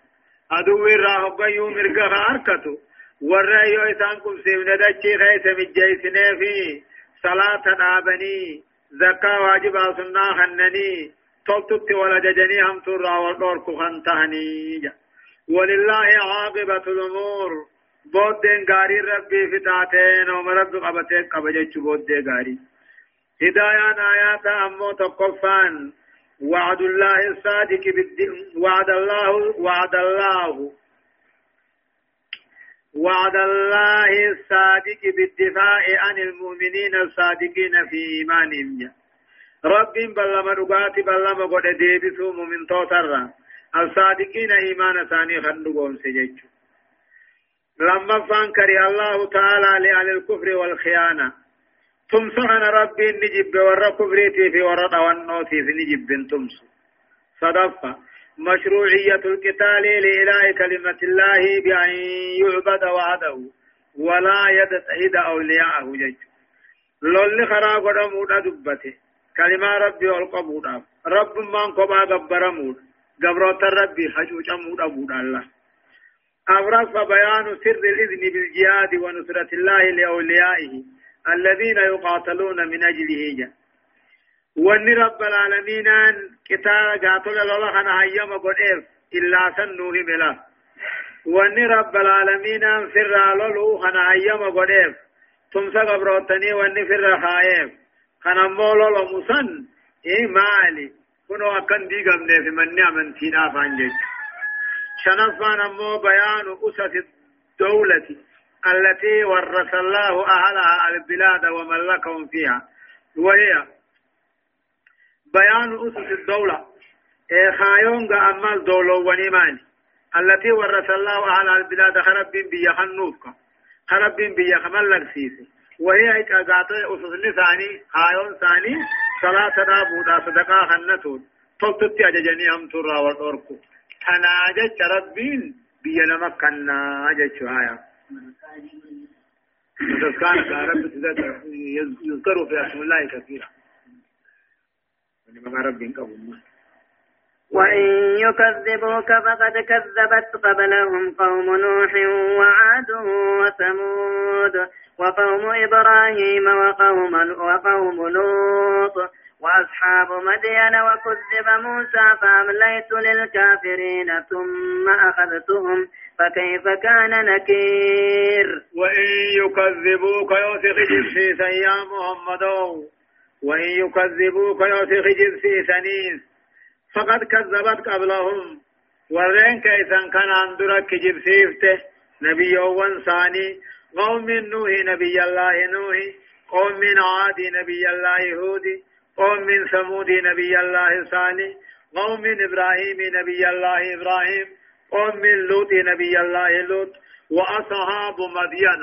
[SPEAKER 1] أدو الراه بيو مرقا هاركتو والرأيو إسان كم سيمنا دچي خيس مجيسنه في صلاة نابني زكاة واجبا سنة خنني تلتت ولا ججني هم ترى والدور كخنتهني ولله عاقبة الأمور بودين غاري ربي فتاتين ومرب قبتين قبجج بودين غاري هدايان آيات أمو تقفان وعد الله الصادق وعد الله وعد الله. وعد الله الصادق بالدفاع عن المؤمنين الصادقين في إيمانهم. رب بلما رقاتي بلما قد ديبسوا من توتر. الصادقين إيمان ثاني خندقهم سججوا لما فانكر الله تعالى لأهل الكفر والخيانة. تمسحن ربي نجب ورا كفريتي في ورا دوانوتي في نجب تمس صدفة مشروعية القتال لإله كلمة الله بأن يعبد وحده ولا يتحد أولياءه جج لولي خراب ودمودا دبته كلمة ربي والقبودا رب من قبا قبر مود قبرات ربي حجوج مودا مودا الله أبرز بيان سر الإذن بالجهاد ونصرة الله لأوليائه الذين يقاتلون من أجله جا وان رب العالمين قتال قاتل الله خنا هيما قدير إلا سنوه ملا. وأني رب العالمين انفر لولو خنا ايما قديف تمسا قبروتني وأني فر خايف خنا مولو مسن. اي مالي كنو أكن دي قمني في من نعمن تينا فانجج شنفان امو بيان أسس الدولة. التي ورث الله أهلها البلاد وملكهم فيها. وهي بيان أسس الدولة. إيه خايون أمال دولو ونيماني. التي ورث الله أهل البلاد خرب بيا خنوفك. خرب بيا خملك سيسي وهي إكاقات أسس ثاني خايون ثاني صلاة دابودا صدقاء خنتون. تلتتي أججني هم ترى والأركو تناجت ربين بيا نمكنا أجج هايا كان يذكر في اسم الله كثيرا. ولما رب قبل
[SPEAKER 2] وإن يكذبوك فقد كذبت قبلهم قوم نوح وعاد وثمود وقوم إبراهيم وقوم وقوم لوط وأصحاب مدين وكذب موسى فأمليت للكافرين ثم أخذتهم فكيف كان نكير؟
[SPEAKER 1] وإن يكذبوك يوسف جبسيسا يا محمد وإن يكذبوك يوسف جبسيسنيس فقد كذبت قبلهم. ورين كيسا كان عندك جبسيفته نبي وانساني قوم نوح نبي الله نوح. قوم من عاد نبي الله هودي قوم من ثمود نبي الله صالح قوم من إبراهيم نبي الله إبراهيم. قوم من لوط نبي الله لوط وأصحاب مدين.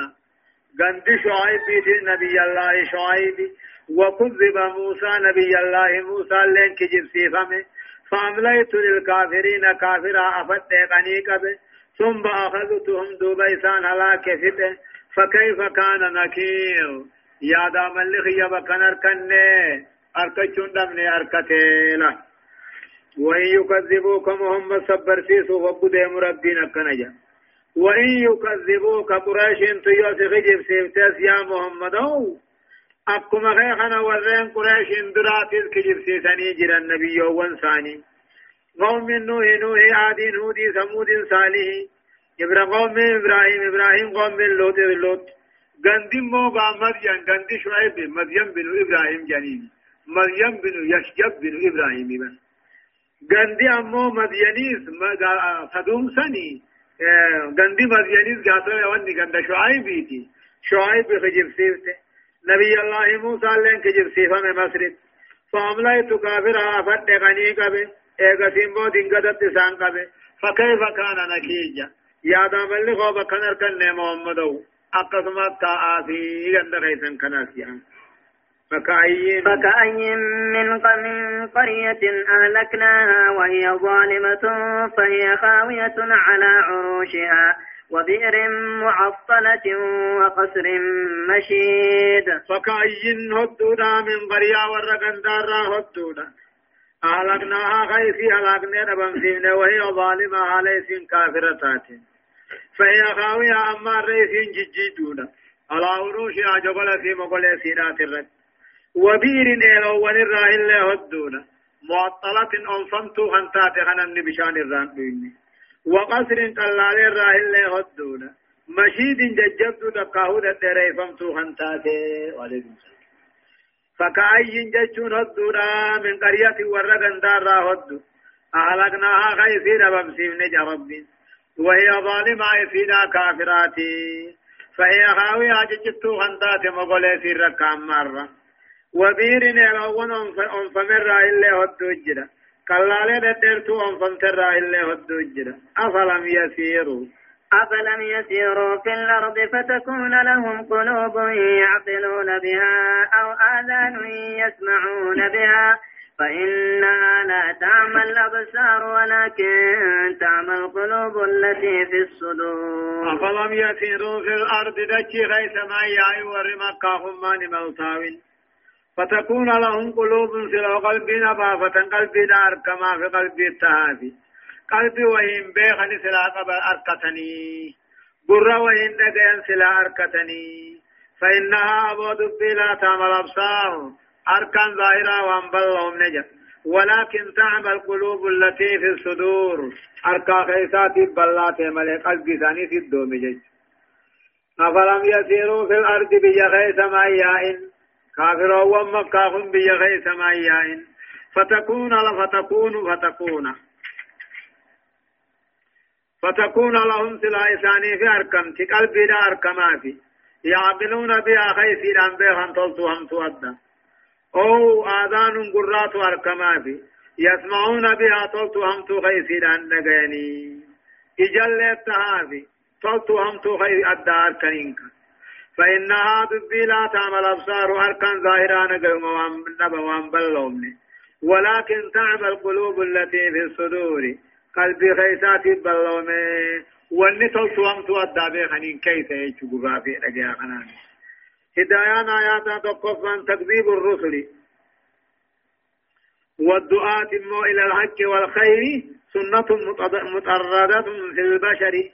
[SPEAKER 1] قند شعيب نبي الله شعيب. وكذب موسى نبي الله موسى لين كجب سيفمه فأمليت للكافرين كافرا أفت قنيقبه ثم أخذتهم دوبيسان هلاك فته فكيف كان نكير؟ يا دام اللي خيبا كان أركنه أركتشون دمني أركتيلا. وإن يكذبوك محمد صبر سيسو فبدهم ربنا كنجا وإن يكذبوك قريش تيوس خجب سيفتاس يا محمد أو أكما خيخنا ورين قريش دراتيز خجب سيساني جرى النبي وانساني قوم نوح نوح عاد هودي ثمود صالح. إبراهيم قوم إبراهيم إبراهيم قوم لوط لوط. غندي مو مدين غندي شعيب مدين بن إبراهيم جنين مريم بن يشجب بن إبراهيم بن. غندي أمو مدينيس فدوم سني غندي مدينيس قاتل واني غند شعيبيتي شعيب خجب سيفته نبي الله موسى لين خجب سيفه من مسرد فامليت كافرها فد غني قبه ايغا سيمبو دينغدت سان فكيف كان نكيجا يا دام اللي غوبا كنر كن محمدو أقسمت تآثي غند خيسن كناسيان فكأي
[SPEAKER 2] فكأي من قرية أهلكناها وهي ظالمة فهي خاوية على عروشها وبئر معطلة وقصر مشيد.
[SPEAKER 1] فكأي هدودا من قرية ورقن دارا هدودا؟ أهلكناها خيسي أهلكنا نبنسين وهي ظالمة عليسين كافرتات. فهي خاوية أما ريسين ججيدونا. على عروشها جبل في مقل سيرات الرد. وبير إيلو ونراه الله هدونا معطلة أنصمتو هنتات غنن بشان الران بيني. وقصر قلال الراه الله هدونا مشيد ججبت دقاهود الدري فمتو وعليكم فكأي ججون هدونا من قرية ورقن دار هدو أهلكناها بمسيم نجا ربي. وهي ظالمة فينا كافراتي. فهي خاوية ججبتو هنتات مغولي في ركام مرة. وبير نيرون أنفمر إلا هدوجرا قلالة ددرتو أنفمتر إلا هدوجرا أفلم يسيروا.
[SPEAKER 2] أفلم يسيروا في الأرض فتكون لهم قلوب يعقلون بها أو آذان يسمعون بها. فإنها لا تعمى الأبصار ولكن تعمى القلوب التي في الصدور.
[SPEAKER 1] أفلم يسيروا في الأرض دجي غيث ما يعي ورمكا هم موتاوين فتكون لهم قلوب في قلبنا بافة قلبنا أركما في قلب التهافي قلبي وهم بيخن سلا قبل أركتني برا وهم دقين سلا أركتني فإنها أبو دبي لا تعمل أبصار. أركان ظاهرة وانبلهم نجا ولكن تعمى القلوب التي في الصدور. أركا خيسات بلات ملك قلبي ثاني في الدوم أفلم يسيروا في الأرض بيا خيس كافر ومكة هم بيا خيس مايائن فتكون فتكون فتكون. فتكون لهم سلا إساني في أركم قلبي دا أركماتي. يعقلون بها خيسي دان بيخان تلتو هم تؤدى أو آذان قرات أركماتي. يسمعون بها تلتو هم تو خيسي دان نغيني. إجل التهافي تلتو هم تو خيسي أدى أركنينك. فإنها دبي لا تعمل أبصار أركان ظاهران قوم نبوان بلومني ولكن تعمل القلوب التي في الصدور. قلبي خيساتي بلومي واني تلتو هم تو أدى بخنين كيف يجب في رجاء خنان. هدايان آيات تقفا تكذيب الرسل. والدعاة إلى الحق والخير. سنة مطردة في البشر.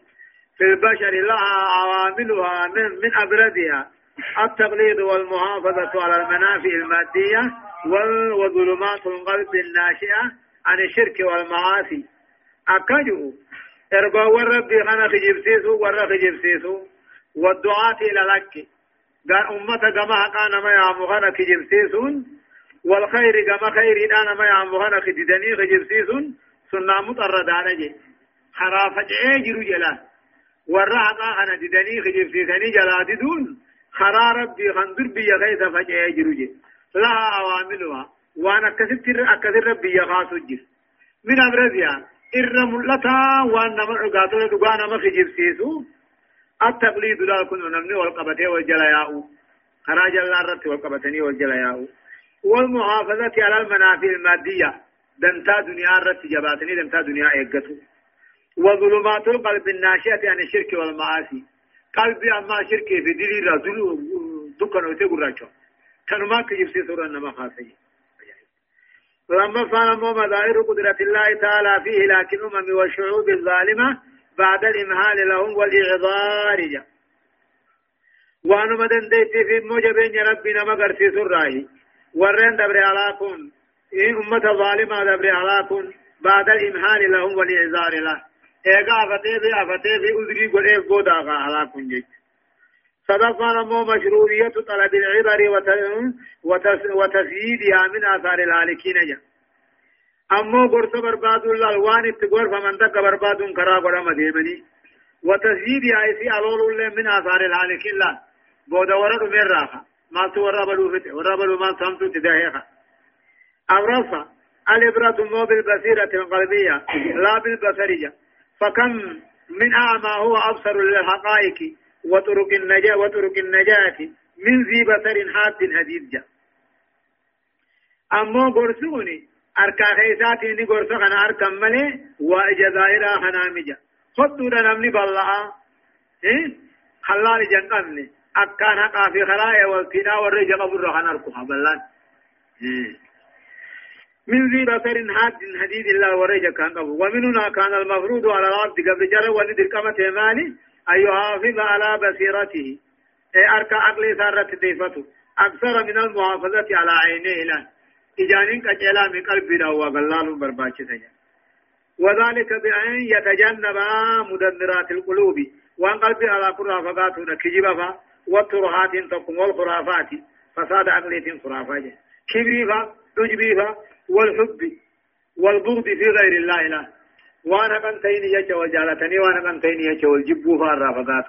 [SPEAKER 1] في البشر لها عواملها من, من أبرزها. التقليد والمحافظة على المنافع المادية وظلمات القلب الناشئة عن الشرك والمعاصي. أكجو إربا وربي خنا خجبسيسو ورا خجبسيسو والدعاة إلى لك قال أمة كما كان ما يعمو خنا خجبسيسون والخير كما خير أنا ما يعمو خنا خجدني خجبسيسون سنة مطردانة جي. خرافة جيجرو جلا. ورا حقا خنا ددني خجبسيسني جلا ددون خرا ربي خندر بي غيث فجيجرو جي. لها عواملها وأنا كثير أكثر ربي يخاص الجس من أبرزها إر ملتا وأنا مرقاتو دقانا ما خجب سيسو. التقليد لا كن نمني والجلاياء خراج الله رت والقبتني والجلاياء والمحافظة على المنافع المادية. دنتا دنيا رت جباتني دنتا دنيا إيقتو. وظلمات القلب الناشئة عن الشرك والمعاصي. قلبي أما شركي في دليل رجل دكان وتقول رجل. كانوا ما كجيب سورة نما خاصية لما فهم مظاهر قدرة الله تعالى فيه لكن أمم والشعوب الظالمة بعد الإمهال لهم والإعذار. وانو مدن ديتي في موجبين ربنا مغرسي سراهي ورين دبر على كون إن أمة ظالمة دبر على كون بعد الإمهال لهم والإعذار له. في أفتي في أذري قد إيق قودا على كون جيك صدقنا نمو مشروعية طلب العبر وتسييدها من آثار الهالكين جا أمو قرص برباد الله وان اتقور فمن تك برباد كرا قرم ديمني وتسييدها إسي ألول الله من آثار الهالكين لا بودا ورد من راخا ما تو ورابلو فت ورابلو ما سمتو تدهيخا أغرصا الإبرة مو بالبصيرة القلبية لا بالبصرية فكم من أعمى هو أبصر للحقائق وطرق النجاة وطرق النجاة من ذي بصر حاد حديد جا. أمو قرسوني أركا خيساتي ني قرسو خنا أركم ملي وإجزائرا خنا مجا. خطو دا نمني بالله إيه؟ خلال جنقمني أكان حقا في خلايا والتنا والرجا قبر خنا أركوها بلان إيه؟ من ذي بصر حاد حديد الله ورجا كان قبر ومننا كان المفروض على العبد قبل جرى ولد الكمة مالي أن يحافظ على بصيرته. أي أركا عقل سارة ديفته. أكثر من المحافظة على عينيه لا. إجانين كجلا من قلب دوا غلال برباچ وذلك بأن يتجنب مدمرات القلوب. وأن قلبي على خرافاتنا كجبا والترهات تقوم والخرافات. فساد عقلية خرافات كبريفا تجبيفا والحب والبغض في غير الله لا. وأنا كان تيني يجا وجالتني وأنا كان تيني يجا والجبو فالرافضات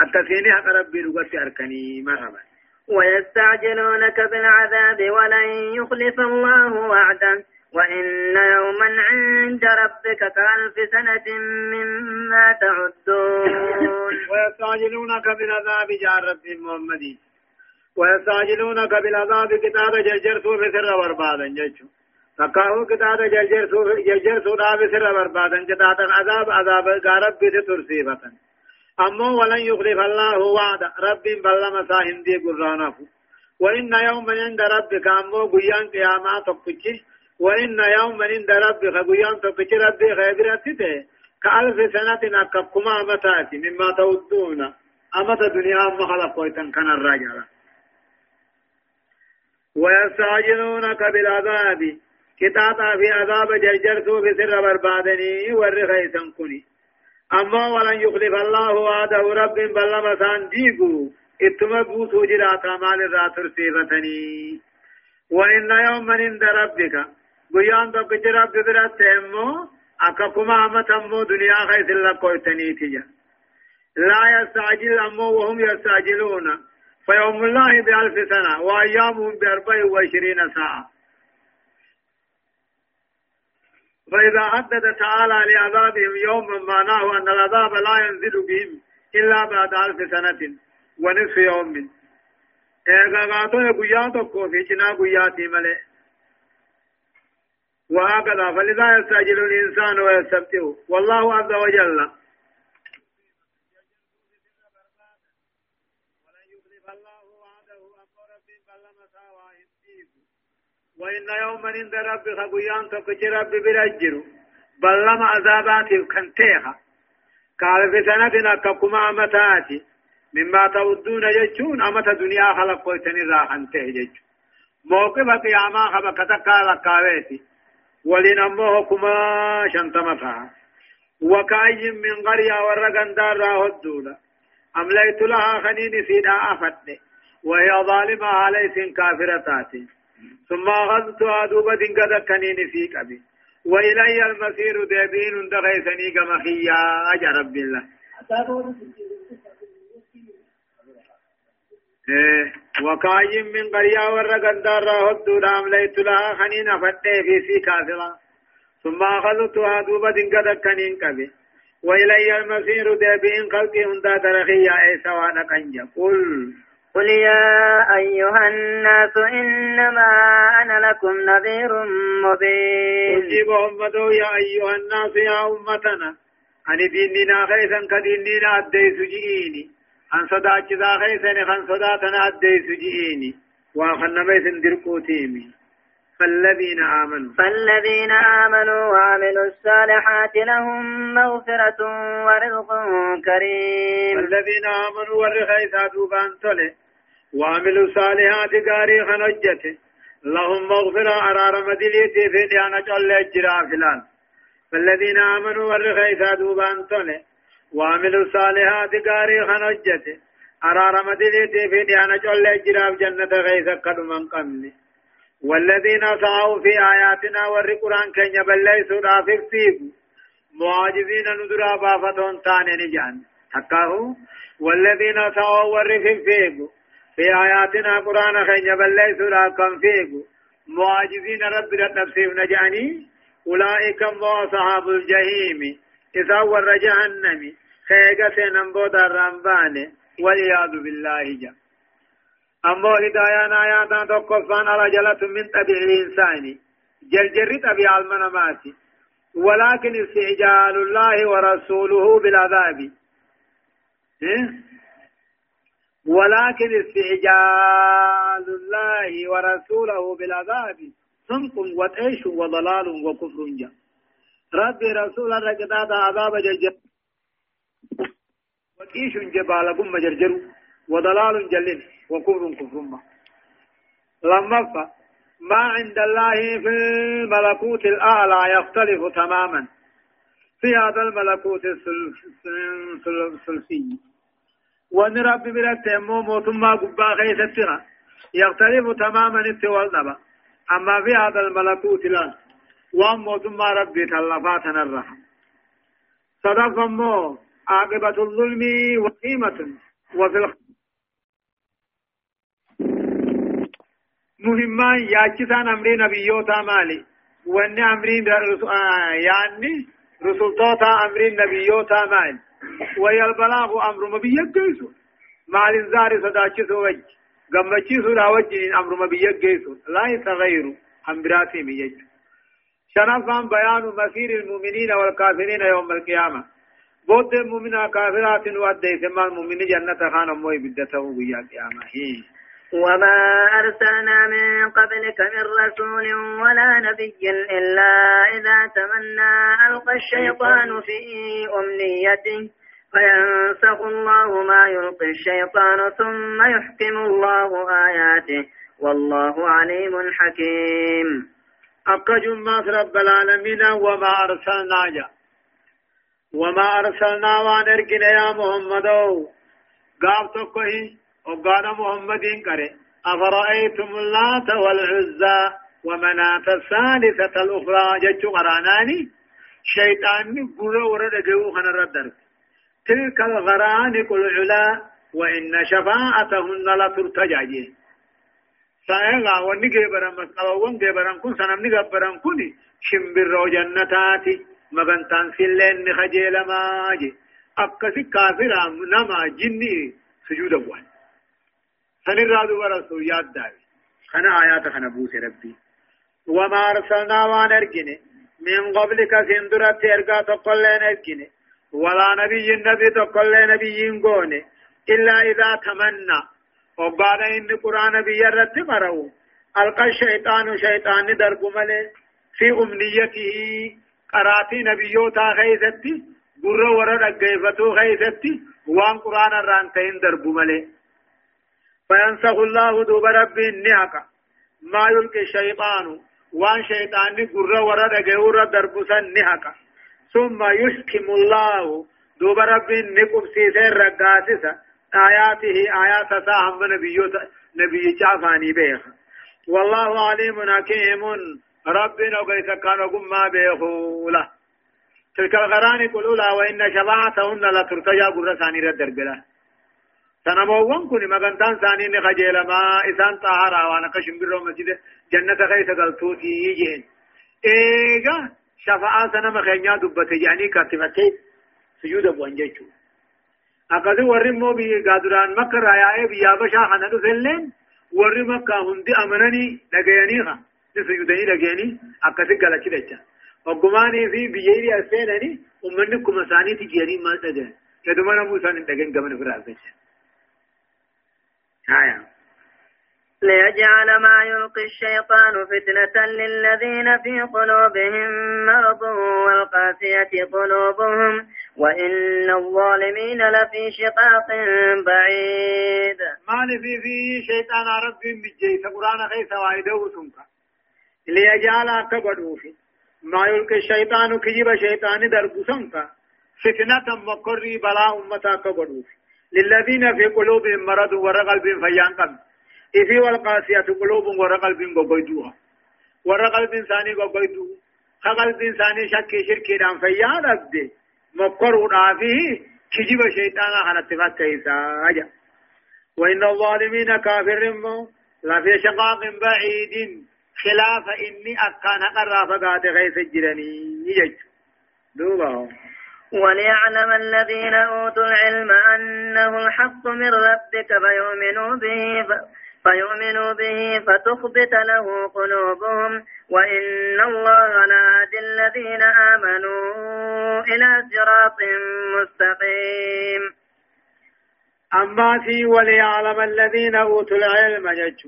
[SPEAKER 1] التثيني حق ربي رغتي أركني مرحبا.
[SPEAKER 2] ويستعجلونك بالعذاب ولن يخلف الله وعدا. وإن يوما عند ربك كألف سنة مما تعدون.
[SPEAKER 1] ويستعجلونك بالعذاب جاء ربي محمد ويستعجلونك بالعذاب كتاب جرجر سوف سر وربادا جيشو. فكاهو كتاب جلجر سو جلجر سو داب سر بربادن جتاتا عذاب عذاب غارب بيت ترسيبة أما ولن يخلف الله وعد. رب بل مساهن دي قرانه وإن يوما عند ربك أمو قيان قيامات تقفكي وإن يوما عند ربك قيان تقفكي ربي خيبرتته كألف سنة أكبكما متاتي مما تودون أمت دنيا أما خلقويتا كان الرجل ويستعجلونك بالعذاب. كتاتا في عذاب جرجرتو في سر بربادني والرخيسا كني. أما ولن يخلف الله وعده رب بل مسان ديقو إتما بوسو جراتا مال الراتر سيفتني وإن يوما عند ربك. قيان دق رب برات امو أككما أمتمو دنيا خيس الله قوتني تجا. لا يستعجل أمو وهم يستعجلون. فيوم الله بألف سنة وأيامهم بأربع وعشرين ساعة. فإذا حدد تعالى لعذابهم يوما معناه أن العذاب لا ينزل بهم إلا بعد ألف سنة ونصف يوم. إيغاغاتو يقيا تكو في جنا قياتي ملئ وهكذا فلذا يستعجل الإنسان ويستبتئ والله عز وجل وإن يوما عند ربك قيان تقج رب برجر بل لما عذابات كنتيها. قال في سنة ككما أمتاتي مما تودون جتشون أمت دنيا خلق قلتني راحن تهجج موقف قياما خبكتك لقاويتي ولنموه كما شنتمتها. وكأي من قرية ورقن دار راهدولا أمليت لها خنين سيدا أفتني وهي ظالمة عليس كافرتاتي. ثم أخذتها دوبة قد كنين في قبي. وإلي المصير دابين دغيثني كما خيا أجا رب الله. إيه وكاين من قرية ورقن دار هدو دام ليت لها خنين فتح في سي كافرة. ثم أخذتها دوبة قد كنين قبي. وإلي المصير دابين خلقي هندا ترخيا أي سوانا كنجا قل.
[SPEAKER 2] قل يا أيها الناس إنما أنا لكم نذير مبين
[SPEAKER 1] أجيب أمته يا أيها الناس يا أمتنا. أن ديننا خيسا كديننا أدي سجئيني أن صدا كذا خيسا خن صداتنا أدي سجئيني وأخن ميسن درقوتيمي فالذين آمنوا.
[SPEAKER 2] فالذين آمنوا وعملوا الصالحات لهم مغفرة ورزق كريم.
[SPEAKER 1] فالذين آمنوا ورخيسا دوبان تله وعملوا الصالحات قاري خنجته لهم مغفرة أرار مدليتي في ديانة جل الجرا فلان. فالذين آمنوا ورخيسا دوبان تله وعملوا الصالحات قاري خنجته أرار مدليتي في ديانة جل الجرا جنة غيث قدما قمني. والذين سعوا في آياتنا ور قرآن كن يبليسوا رافق فيه معاجزين ندرا بافتون تاني نجان. حقاه والذين سعوا ور فيه في آياتنا قرآن كن يبليسوا رافق فيه معاجزين رب نفسه نجاني. أولئك مو أصحاب الجحيم. إذا ور جهنم. خيغة نمبودا رمبان. والعياذ بالله جل أمو هدايان آياتا تقفان على جلة من طبيع الإنسان جرجر طبيع المنامات ولكن استعجال الله ورسوله بالعذاب؟ ولكن استعجال الله ورسوله بالعذاب صمت وتعيش وضلال وكفر جاء ربي رسول الرقداد عذاب جرجر وكيش جبال بم جرجر وضلال جلل وكفر كفر لما ما عند الله في الملكوت الأعلى يختلف تماما. في هذا الملكوت الثلثي. وأن رب بلا تيمم ثم قبا خيستها يختلف تماما التوالنبا أما في هذا الملكوت لا وأما ثم ربي تلفاتنا الرحم. صدق أمو عاقبة الظلم وقيمة. وفي الخير مهما ياچسان امري نبيوتا مالي وان امري يعني رسولتوتا امري نبيوتا مالي ويا البلاغ أمر مبيك جيسو مال انذار صداچسو وجه غمچيسو لا وجه أمر مبيك جيسو لا يتغير امراتي ميج شنفان بيان مسير المؤمنين والكافرين يوم القيامة بود المؤمنين كافرات ودي ثم المؤمنين جنة خان موي بدته ويا القيامة هي
[SPEAKER 2] وما أرسلنا من قبلك من رسول ولا نبي إلا إذا تمنى ألقى الشيطان في أمنيته فينسخ الله ما يلقي الشيطان ثم يحكم الله آياته والله عليم حكيم.
[SPEAKER 1] أكا جمعة رب العالمين وما أرسلنا جا وما أرسلنا وانرقنا يا محمد. قاب تقوه وقال محمد كره. أفرأيتم اللات والعزى ومناة الثالثة الأخرى؟ جتش قراناني شيطان قرى ورد جو خنا ردر. تلك الغرانق العلا وإن شفاعتهن لترتجى سائغا وني جبران مسقلوان جبران كن سنمني جبران كوني. شمبرو جنتاتي. مغنتان سلين نخجيل ماجي. أكسي كافر نما جني سجود أبوان. سنرادو ورسو ياد داوي خنا آيات خنا بوس ربي وما أرسلنا وان أرجني من قبلك سندرت أرقا تقلين أرجني ولا نبي النبي تقلين نبي ينقوني إلا إذا تمنى وقال إن قرآن بيرت مروا ألقى الشيطان شيطان درب ملي في أمنيته قراتي نبيوتا خيثتي قر ورد أقيفتو خيثتي وان قرآن الرانتين درب ملي فينسخ الله دوب رب النعك ما يلقي الشيطان؟ وان شيطان قر ورد أقيور درب سنهك ثم يحكم الله دوب رب النقب سيسير رقاسسا آياته آيات ساهم نبي نبي جافاني بيخ والله عليم حكيم. ربنا وقيت كان ما بيخولا تلك الغراني الأولى وإن شفاعتهن لترتجى قرساني ردر بلا سنموون كوني مغنتان ثاني نخجيل ما إسان طهارا وأنا كشم برو مسجد جنة خيس قلتوتي يجين إيغا شفاعة سنم خينيا دبت يعني كاتفتي سجود أبو أنجيشو akkasi warri immoo biyya gaaduraan makka irraa yaa'ee biyyaa bashaa kana dhufelleen warri makka hundi amananii dhagayanii ha ni sujudanii dhagayanii akkasi galachi jecha oggumaanii fi biyya as seenanii ummanni kuma isaaniiti jiyanii maal dhagayan Haya.
[SPEAKER 2] ليجعل ما يلقي الشيطان فتنة للذين في قلوبهم مرض والقاسية قلوبهم وإن الظالمين لفي شقاق بعيد.
[SPEAKER 1] ما في في شيطان رب بجيس قرآن خيس وايده سنك ليجعل كبدوفي ما يلقي الشيطان كجيب شيطان سنك فتنة مقري بلا أمتا كبدوفي للذين في قلوبهم مرض ورقل فيان قبل إذي والقاسية قلوب ورا قلب قبيدوها. ورا قلب إنساني قبيدو قلب إنساني شك شركي دان فيان أبدي. مقر فيه كجب شيطان عن اتفاق كيسا. وإن الظالمين كافر لا في شقاق بعيد. خلاف إني أكان قرافة قاد غيث الجرني يجد دوبا.
[SPEAKER 2] وليعلم الذين أوتوا العلم أنه الحق من ربك فيؤمنوا به فيؤمنوا به فتخبت له قلوبهم وإن الله لهادي الذين آمنوا إلى صراط مستقيم.
[SPEAKER 1] أما في وليعلم الذين أوتوا العلم جج.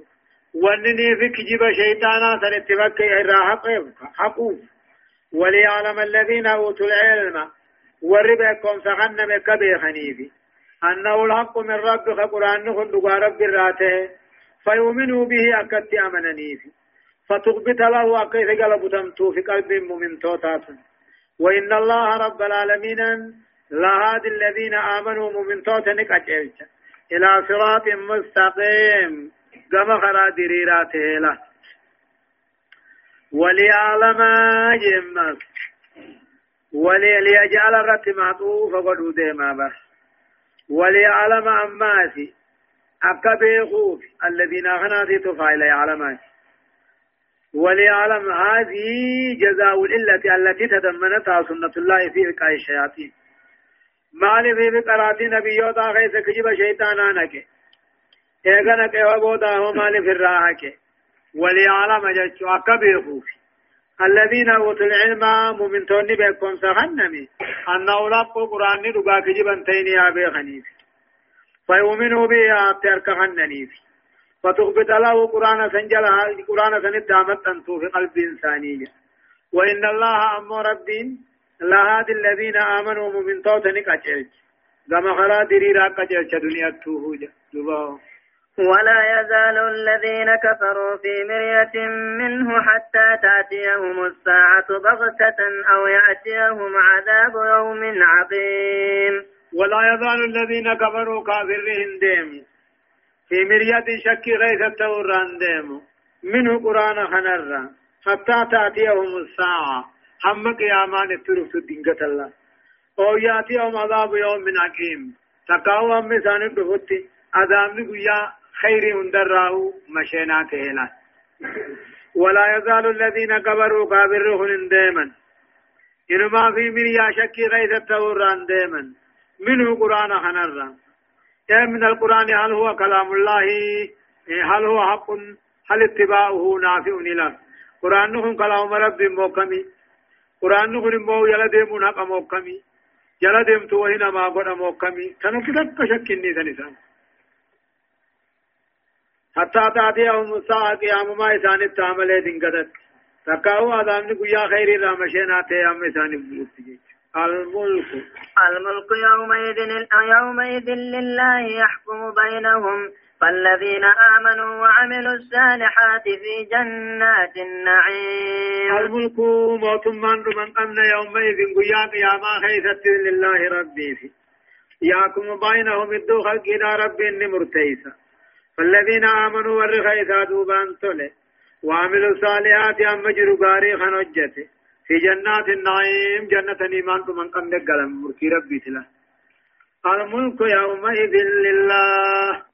[SPEAKER 1] ونني في كجب شيطانا سنتبك إراحق حقوف وليعلم الذين أوتوا العلم وربكم سخنم كبير خنيفي أنه الحق من ربك قرآن نخل رب الراته فيؤمنوا به أكت أمنني في فتخبت له أكيد قلب تمتو في قلب مؤمن توتات وإن الله رب العالمين لهاد الذين آمنوا مؤمن توتنك أجلت إلى صراط مستقيم كما خرا دريراته له وليعلم جمس وليجعل الرت معطوف قدود ما بس وليعلم أماسي أكا بيخوف الذين غناتي تفعل يعلمان. وليعلم هذه جزاء الإلة التي تضمنتها سنة الله في الشياطين. مال في بقرات نبيوتا غيث كجب شيطانا نكي إيغا نكي وبودا هو في وليعلم جلسوا أكا بيخوف. الذين أوتوا العلم مؤمن توني بيكون سخنمي أنه لقوا قرآن ندقا كجبا تيني يا بيخنيف فيؤمنوا بها تركهنني فتخبت له قرآن سنجلها قرآن سندامت أنتو في قلب إنسانية وإن الله أم ربين لهادي الذين آمنوا من توتنك أجلج كما خلا دريرا قجلج دنيا توهوجا دبا.
[SPEAKER 2] ولا يزال الذين كفروا في مرية منه حتى تأتيهم الساعة بغتة أو يأتيهم عذاب يوم عظيم.
[SPEAKER 1] ولا يزال الذين كفروا كافرين ديم. في مرية شك غيث التوران ديم. منه قرآن خنر. حتى تأتيهم الساعة. هم قيامان الترف دينك الله. أو يأتيهم عذاب يوم عظيم. تقاوى أمي دفتي عذاب نقيا خير هندراه مشينا تهلا ولا يزال الذين كبروا كابرهن دائما. إنما في مريا شكي غيث التوران دائما. منه قرآن خنرا من القرآن؟ هل هو كلام الله؟ هل هو حق؟ هل اتباعه نافع له قرآن كلام رب موكمي. قرآن مو يلا ديمون حق موكمي. يلا ديم تو هنا ما قد موكمي. تنكتك شكني ثاني. حتى تأتيهم الساعة قيام ما إسان التعمل دنقدت تقاو آدم نقيا خير رامشينا تيام إسان الملك
[SPEAKER 2] الملك يومئذ يومئذ لله يحكم بينهم فالذين آمنوا وعملوا الصالحات في جنات النعيم
[SPEAKER 1] الملك موت من من أن يومئذ قيا قياما خيثت لله ربي يحكم بينهم الدو خلق ربي مرتيسا فالذين آمنوا والرخيثا دوبان تولي وعملوا الصالحات أم جروا غاري خنجته في جنات النعيم جنة إيمان من قم قلم مركي ربي تلا. الملك يومئذ لله.